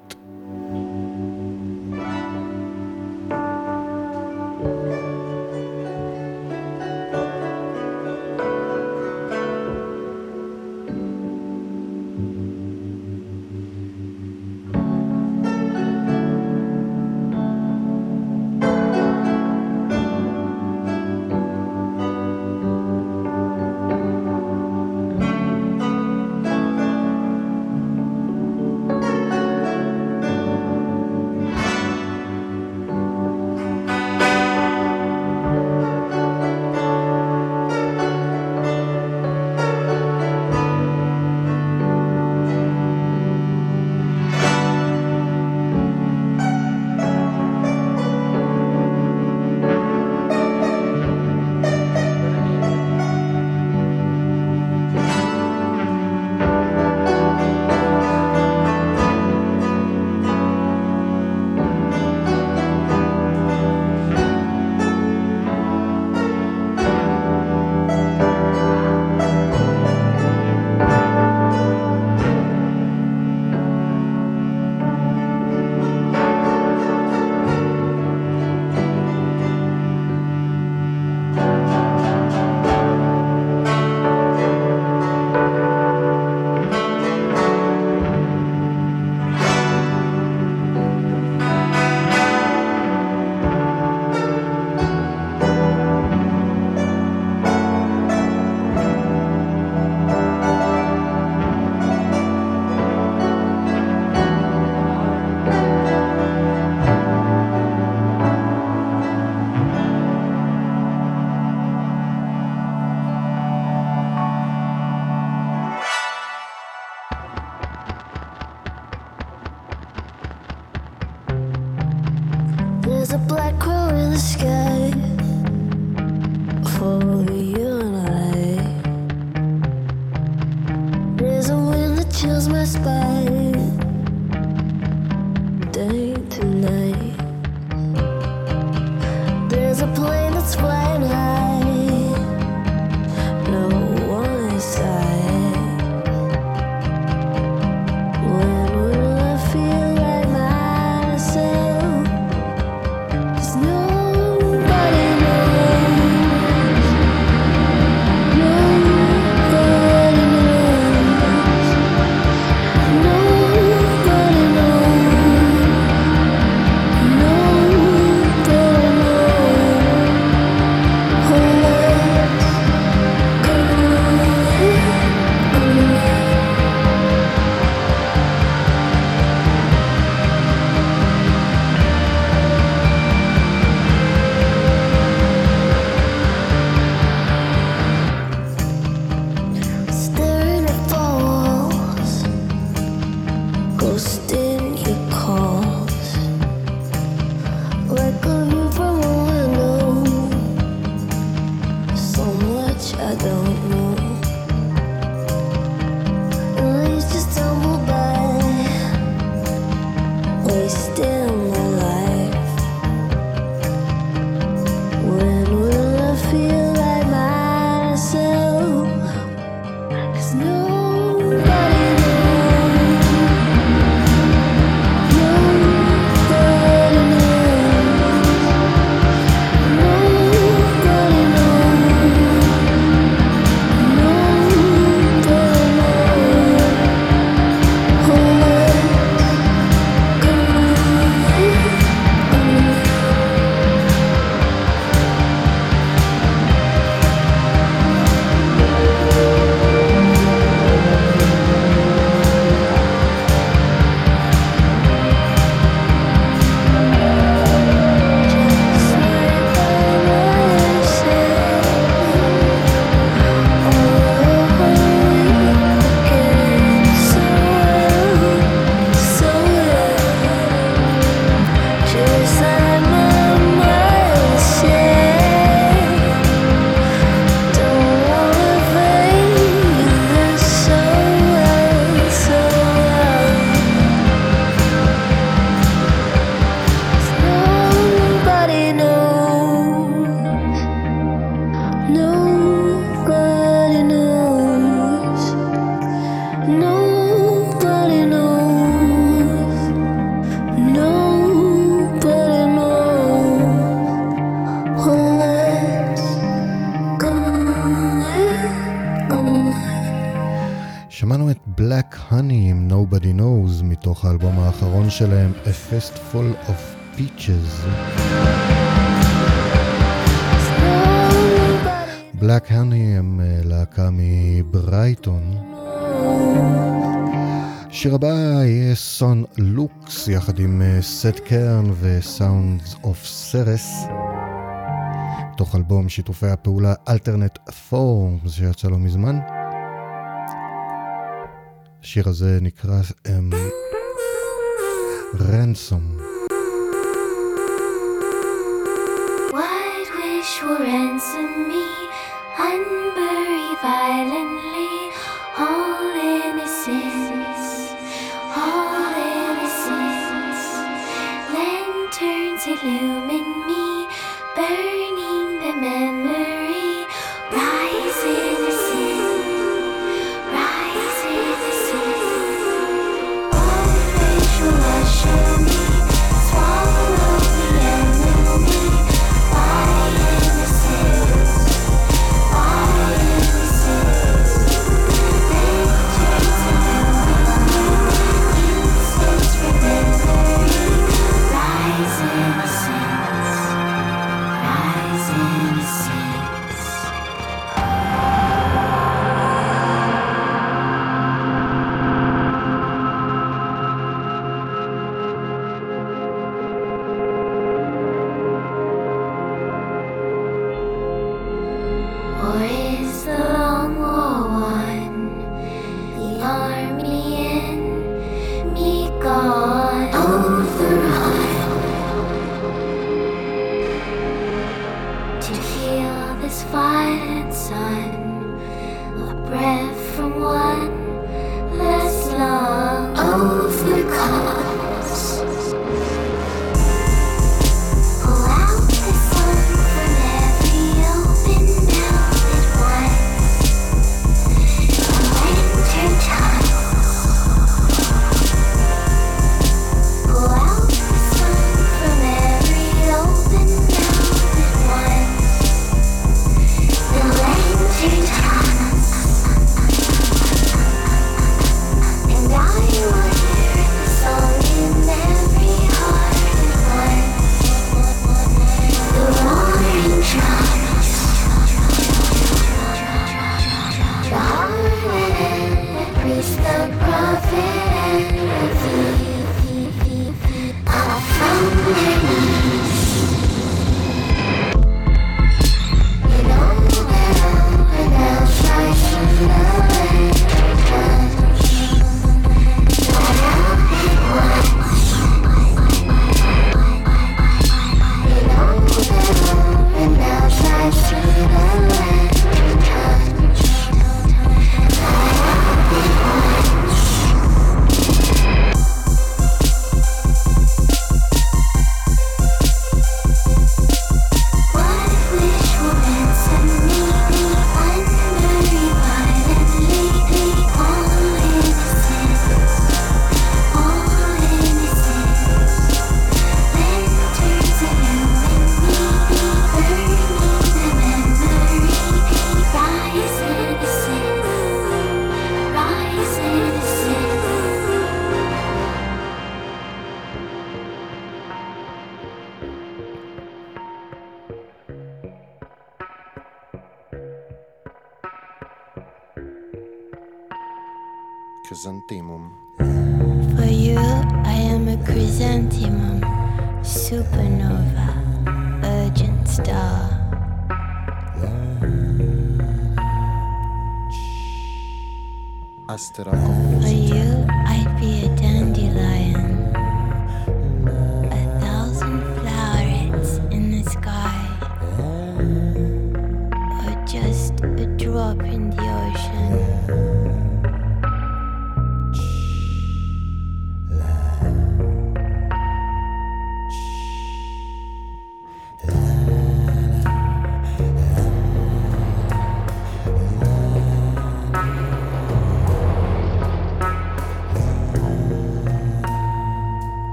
יחד עם סט קרן וסאונדס אוף סרס, תוך אלבום שיתופי הפעולה אלטרנט פורום שיצא לא מזמן. השיר הזה נקרא אמ, רנסום. ransom me, unbury violently all innocence. illuminate.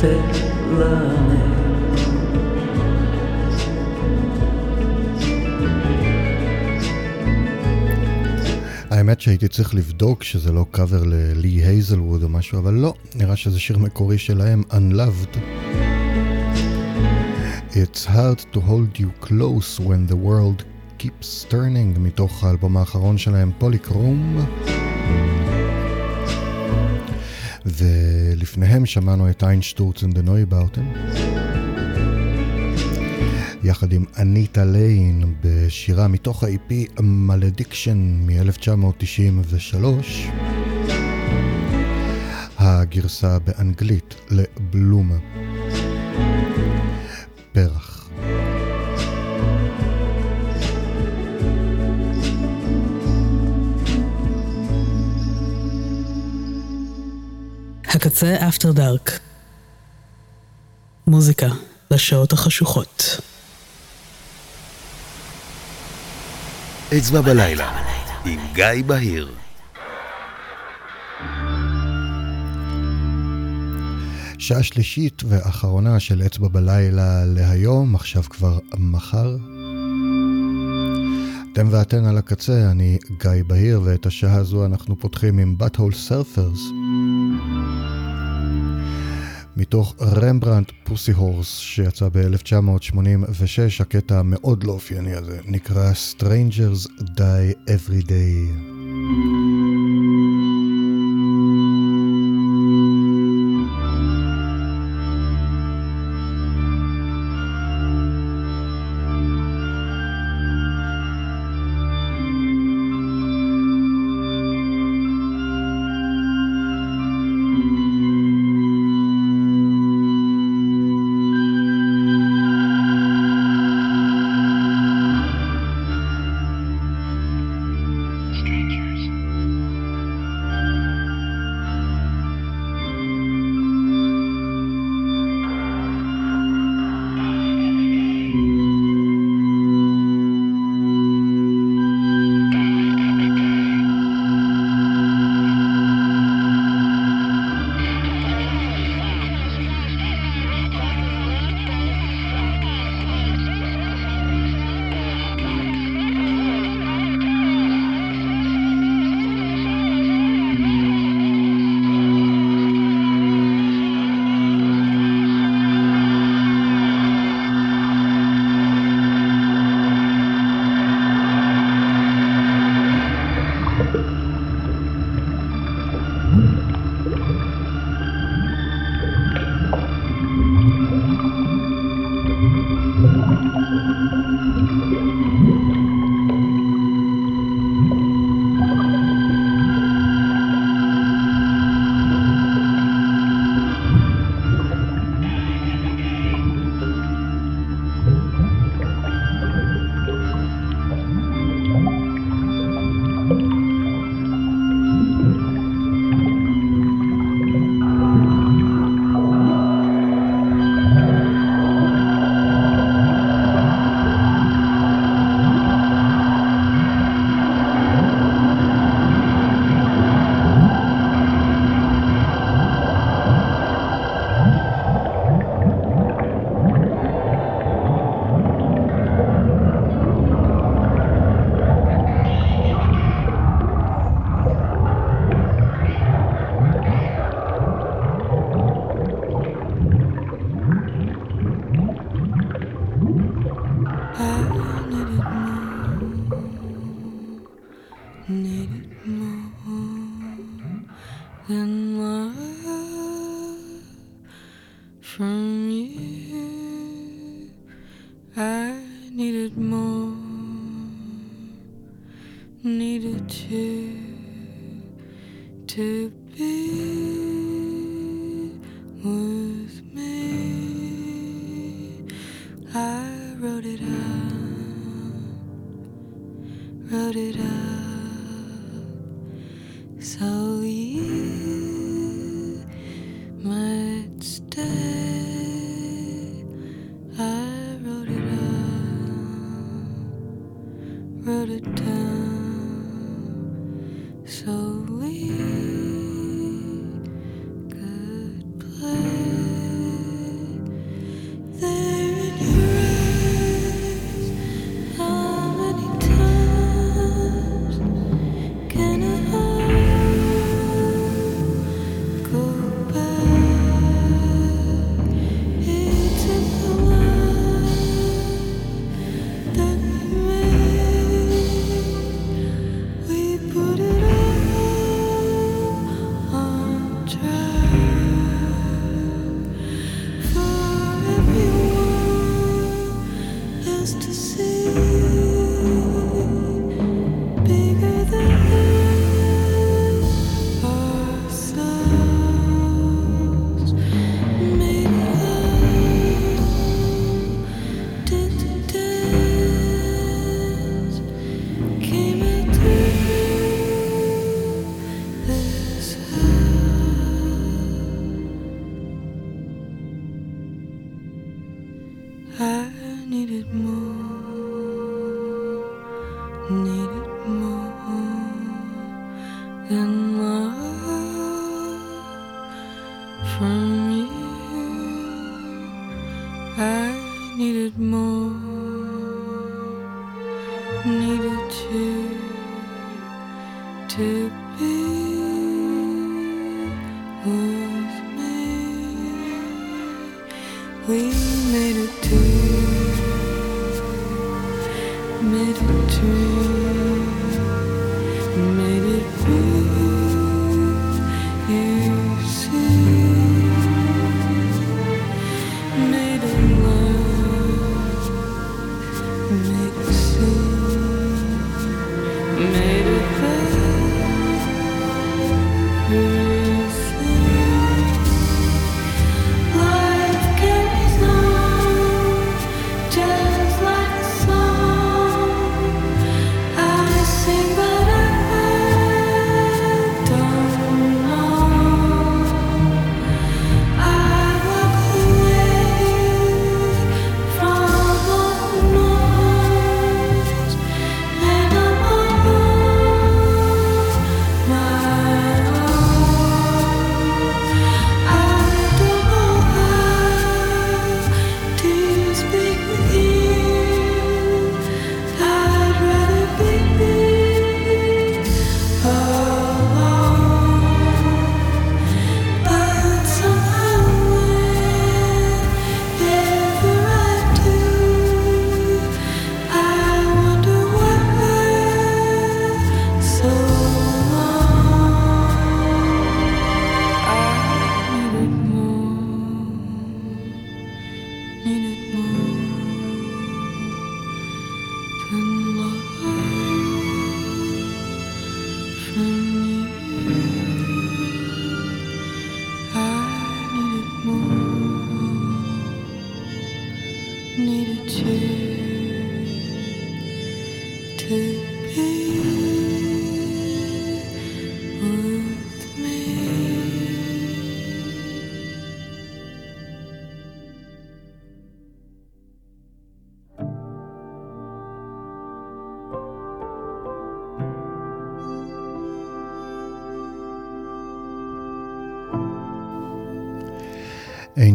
Still learning. האמת שהייתי צריך לבדוק שזה לא קאבר ללי הייזלווד או משהו, אבל לא, נראה שזה שיר מקורי שלהם, Unloved. It's hard to hold you close when the world keeps turning, מתוך האלבום האחרון שלהם, פוליקרום. ולפניהם שמענו את איינשטורצנדה נויבאוטן. יחד עם אניטה ליין בשירה מתוך ה-EP Malediction מ-1993, הגרסה באנגלית ל Blume. פרח. הקצה אפטר דארק. מוזיקה לשעות החשוכות. אצבע בלילה, עם גיא בהיר. שעה שלישית ואחרונה של אצבע בלילה להיום, עכשיו כבר מחר. אתם ואתן על הקצה, אני גיא בהיר, ואת השעה הזו אנחנו פותחים עם Butthole Surfers. מתוך רמברנט פוסי הורס שיצא ב-1986, הקטע המאוד לא אופייני הזה נקרא Strangers Die Every Day.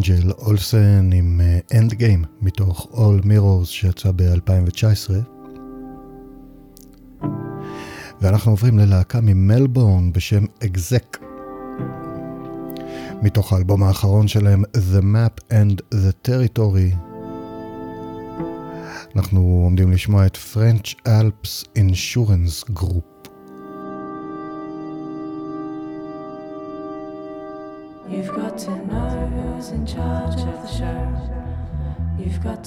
אנג'ל אולסן עם אה, Endgame מתוך All Mirrors שיצא ב-2019. ואנחנו עוברים ללהקה ממלבורן בשם Exek מתוך האלבום האחרון שלהם The Map and the Territory. אנחנו עומדים לשמוע את French Alps Insurance Group.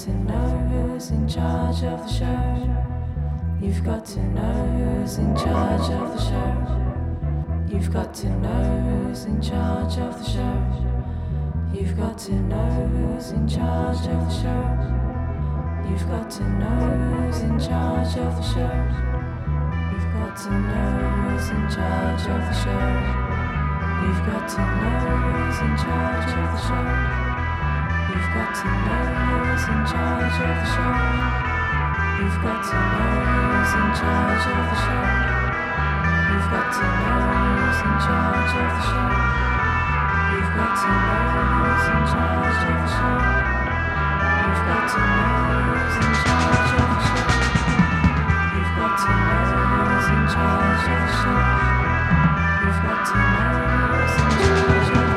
To know who's in charge of the show. You've got to know who's in charge of the show. You've got to know who's in charge of the show. You've got to know who's in charge of the show. You've got to know who's in charge of the show. You've got to know who's in charge of the show. You've got to know who's in charge of the show. You've got to know who's in charge of the show. You've got to know who's in charge of the show. You've got to know who's in charge of the show. You've got to know who's in charge of the show. You've got to know who's in charge of the show. You've got to know who's in charge of the show. You've got to know who's in charge of the show.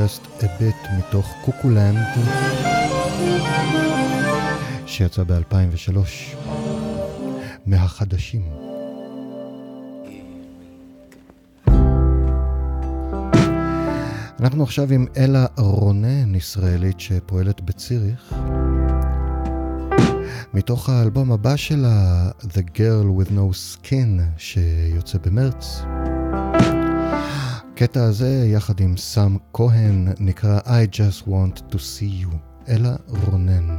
Just a bit מתוך קוקולנד, שיצא ב-2003, מהחדשים. אנחנו עכשיו עם אלה רונן, ישראלית שפועלת בציריך. מתוך האלבום הבא שלה, The Girl with No Skin, שיוצא במרץ. הקטע הזה, יחד עם סאם כהן, נקרא I just want to see you, אלה רונן.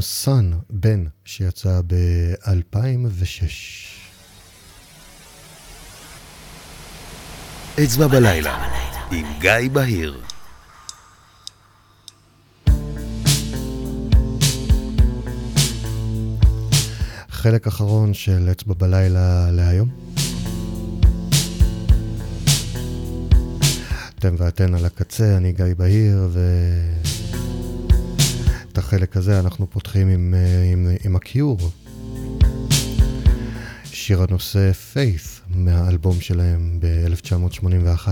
סאן בן שיצא ב-2006. אצבע בלילה, עם גיא בהיר. חלק אחרון של אצבע בלילה להיום. אתם ואתן על הקצה, אני גיא בהיר, ואת החלק הזה אנחנו פותחים עם, אה, עם, עם הקיור. שיר הנושא Faith מהאלבום שלהם ב-1981.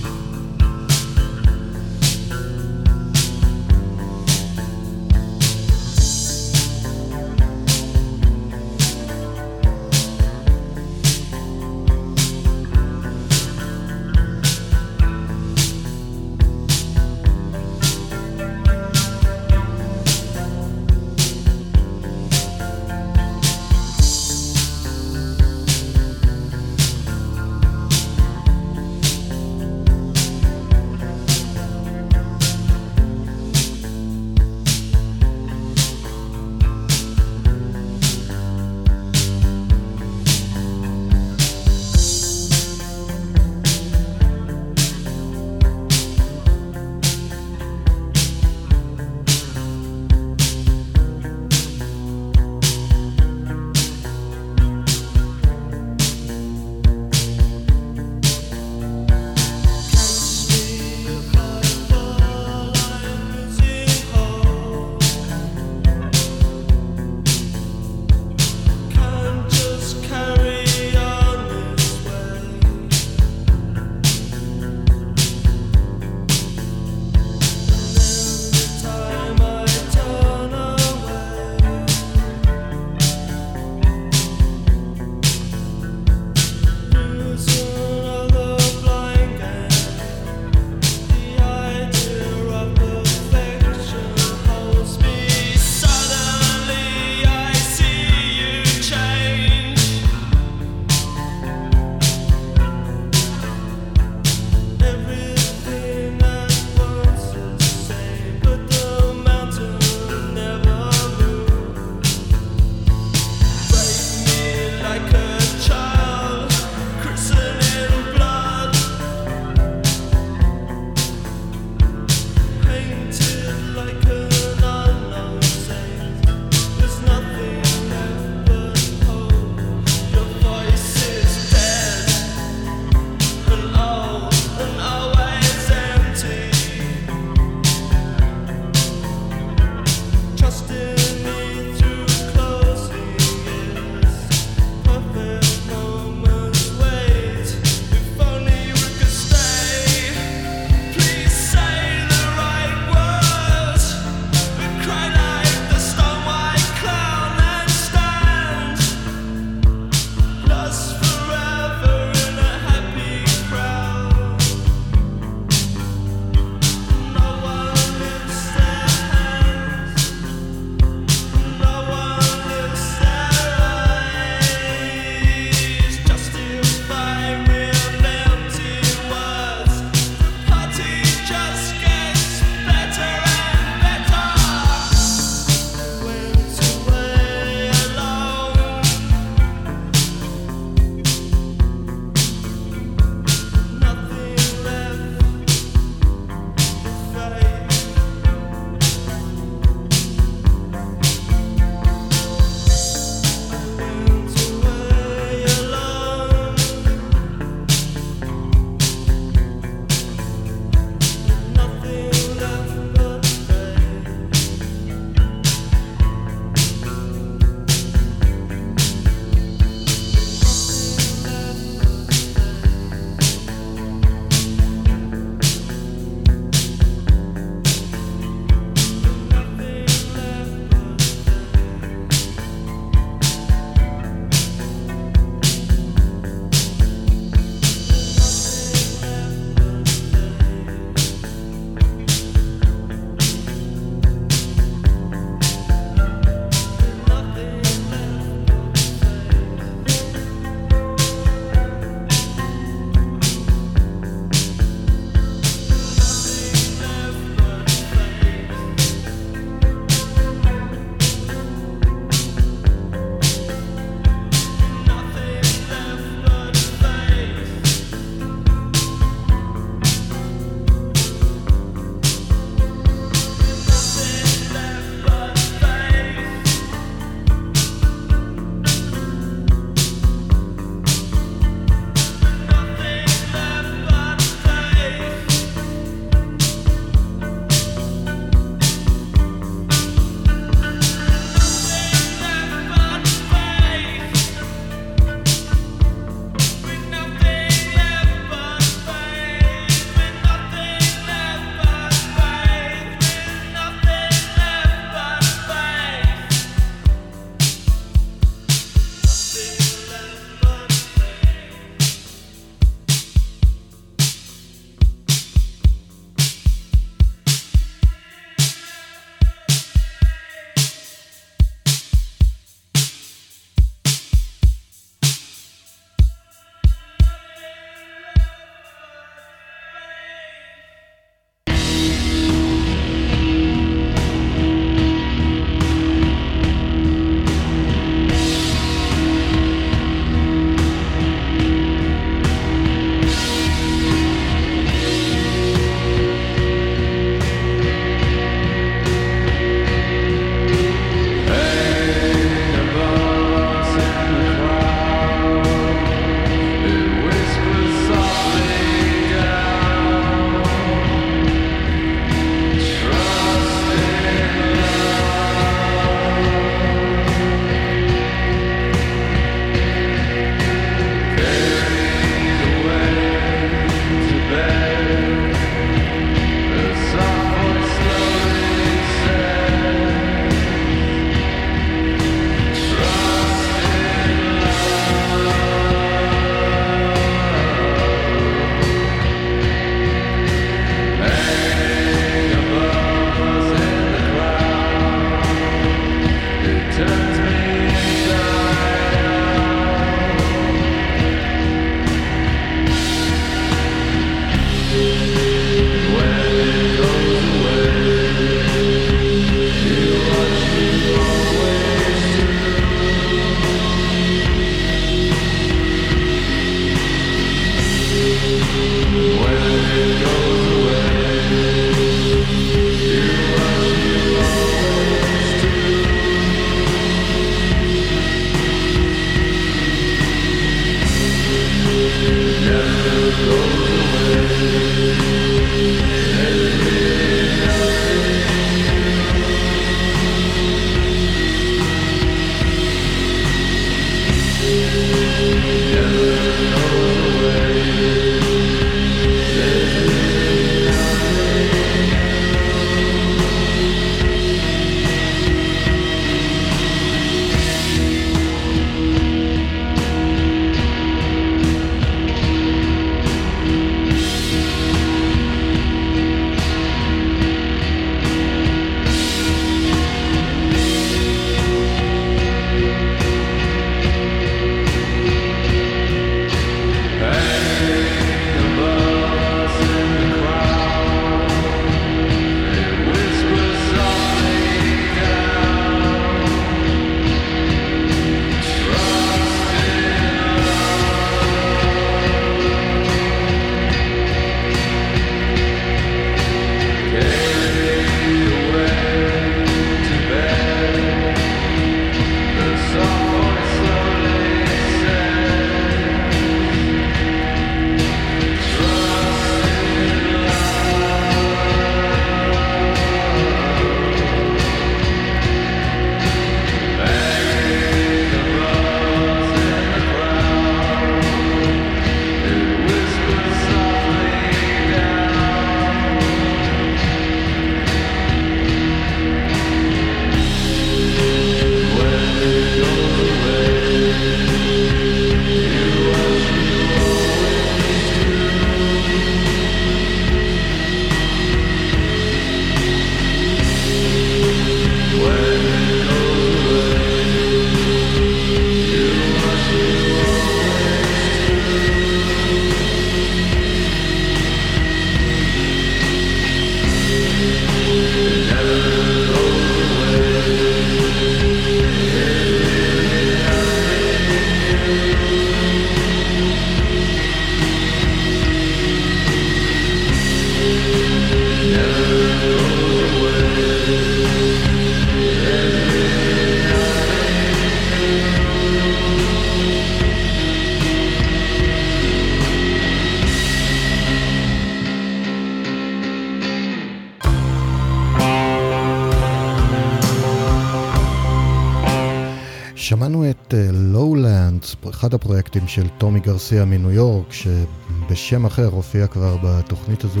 אחד הפרויקטים של טומי גרסיה מניו יורק, שבשם אחר הופיע כבר בתוכנית הזו.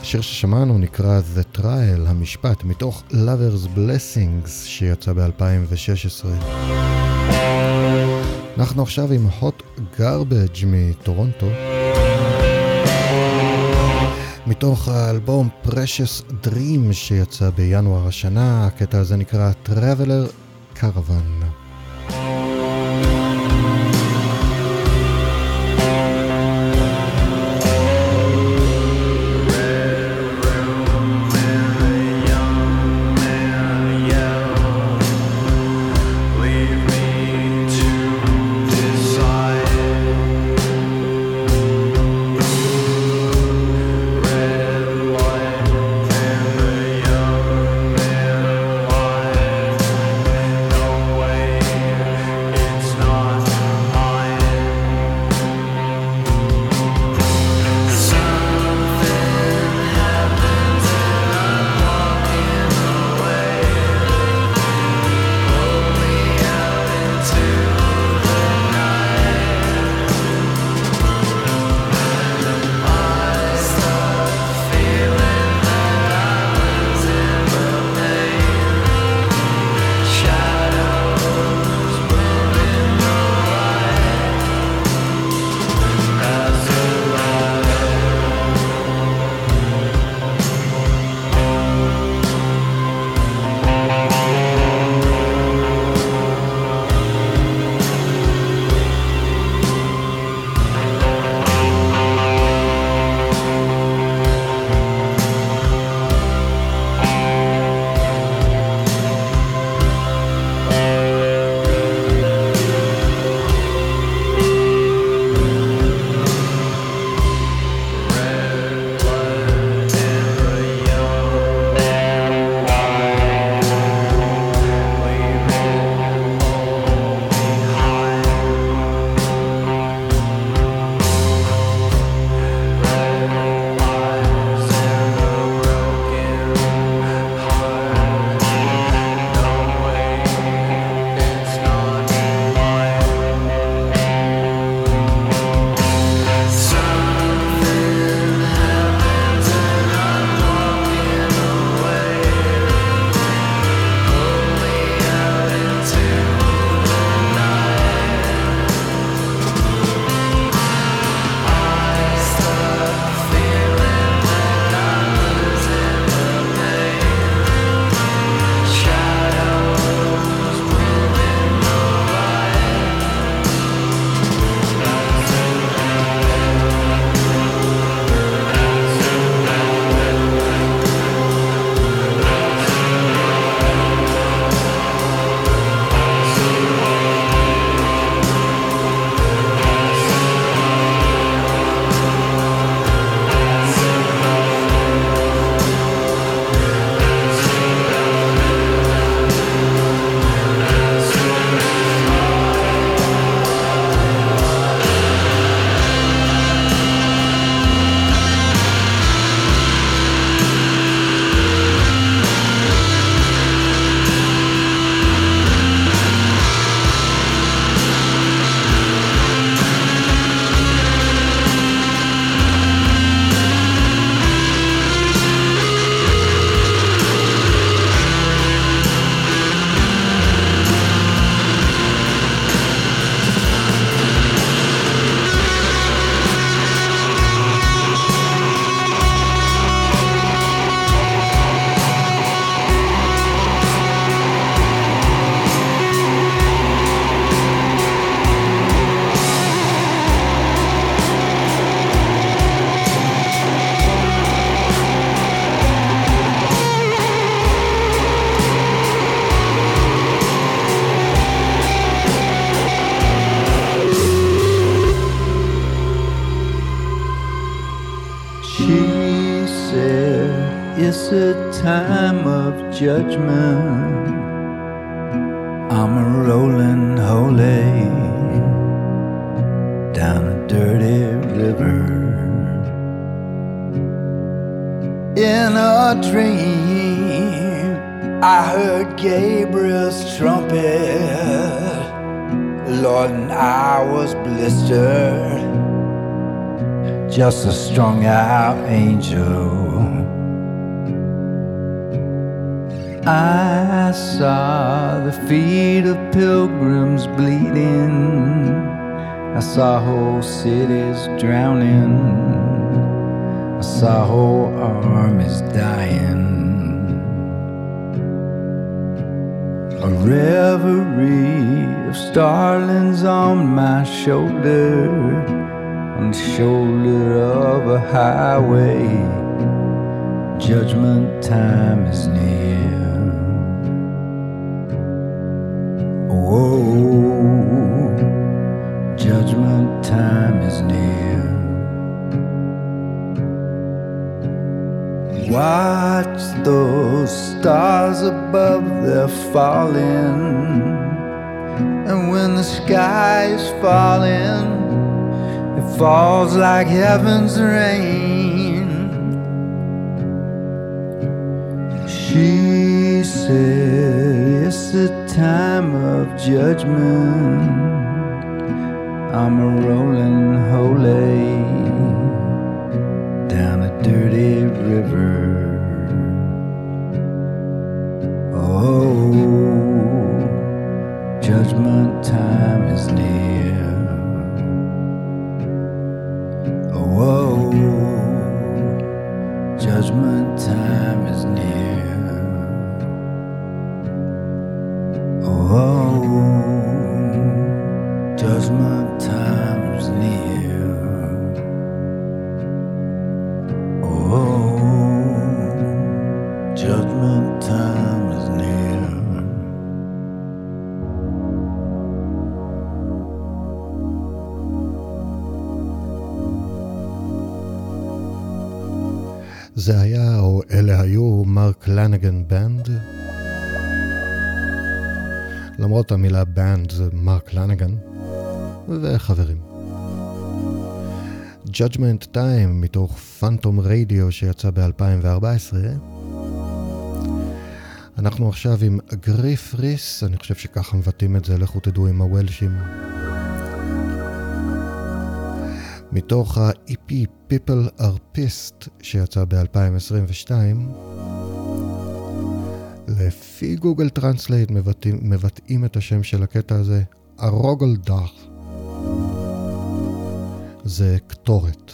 השיר ששמענו נקרא The Trial, המשפט, מתוך Lovers Blessings שיצא ב-2016. אנחנו עכשיו עם Hot Garbage מטורונטו. מתוך האלבום Precious Dream שיצא בינואר השנה, הקטע הזה נקרא Traveler Caravan. Watch those stars above, they're falling. And when the sky is falling, it falls like heaven's rain. She said, It's the time of judgment. I'm a rolling holy down a dirty river. Time בנד זה מרק לנגן, וחברים. Judgment Time מתוך פנטום רדיו שיצא ב-2014. אנחנו עכשיו עם גריף ריס, אני חושב שככה מבטאים את זה, לכו תדעו עם הוולשים. מתוך ה-EP People are Pissed שיצא ב-2022. לפי גוגל טרנסלייט מבטאים, מבטאים את השם של הקטע הזה, הרוגלדאך. זה קטורת.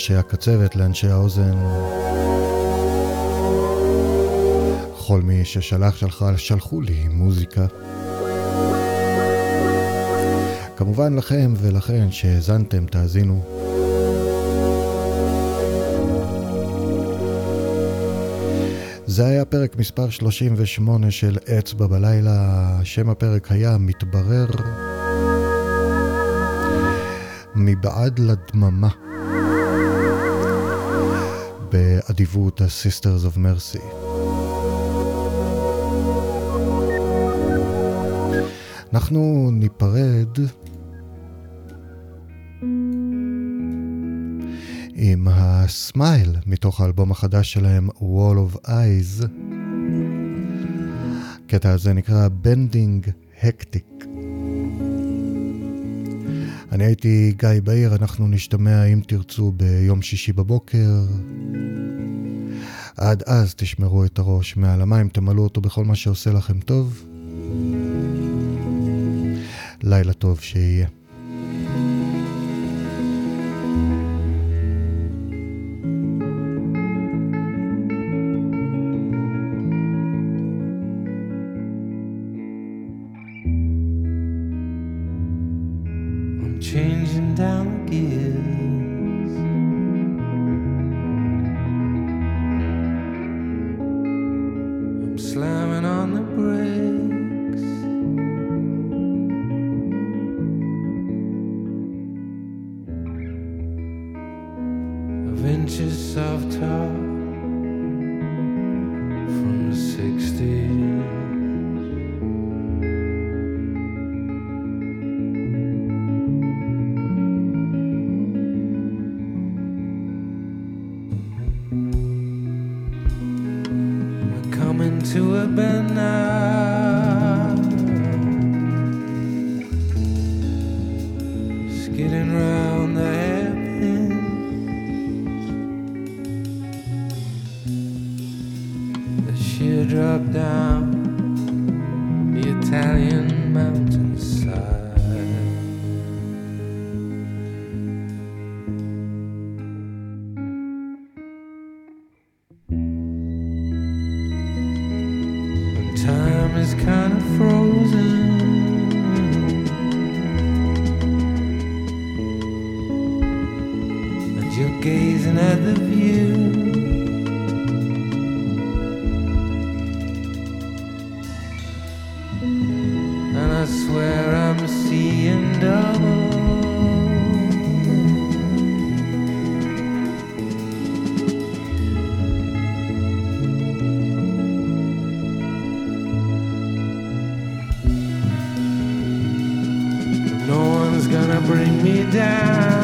לאנשי הקצבת, לאנשי האוזן. כל מי ששלח שלך, שלחו לי מוזיקה. כמובן לכם ולכן שהאזנתם, תאזינו. זה היה פרק מספר 38 של אצבע בלילה, שם הפרק היה מתברר מבעד לדממה באדיבות ה-Sisters of Mercy. אנחנו ניפרד עם הסמייל מתוך האלבום החדש שלהם, Wall of Eyes. הקטע הזה נקרא Bending Hectic. אני הייתי גיא בעיר, אנחנו נשתמע אם תרצו ביום שישי בבוקר. עד אז תשמרו את הראש מעל המים, תמלאו אותו בכל מה שעושה לכם טוב. לילה טוב שיהיה. Me down.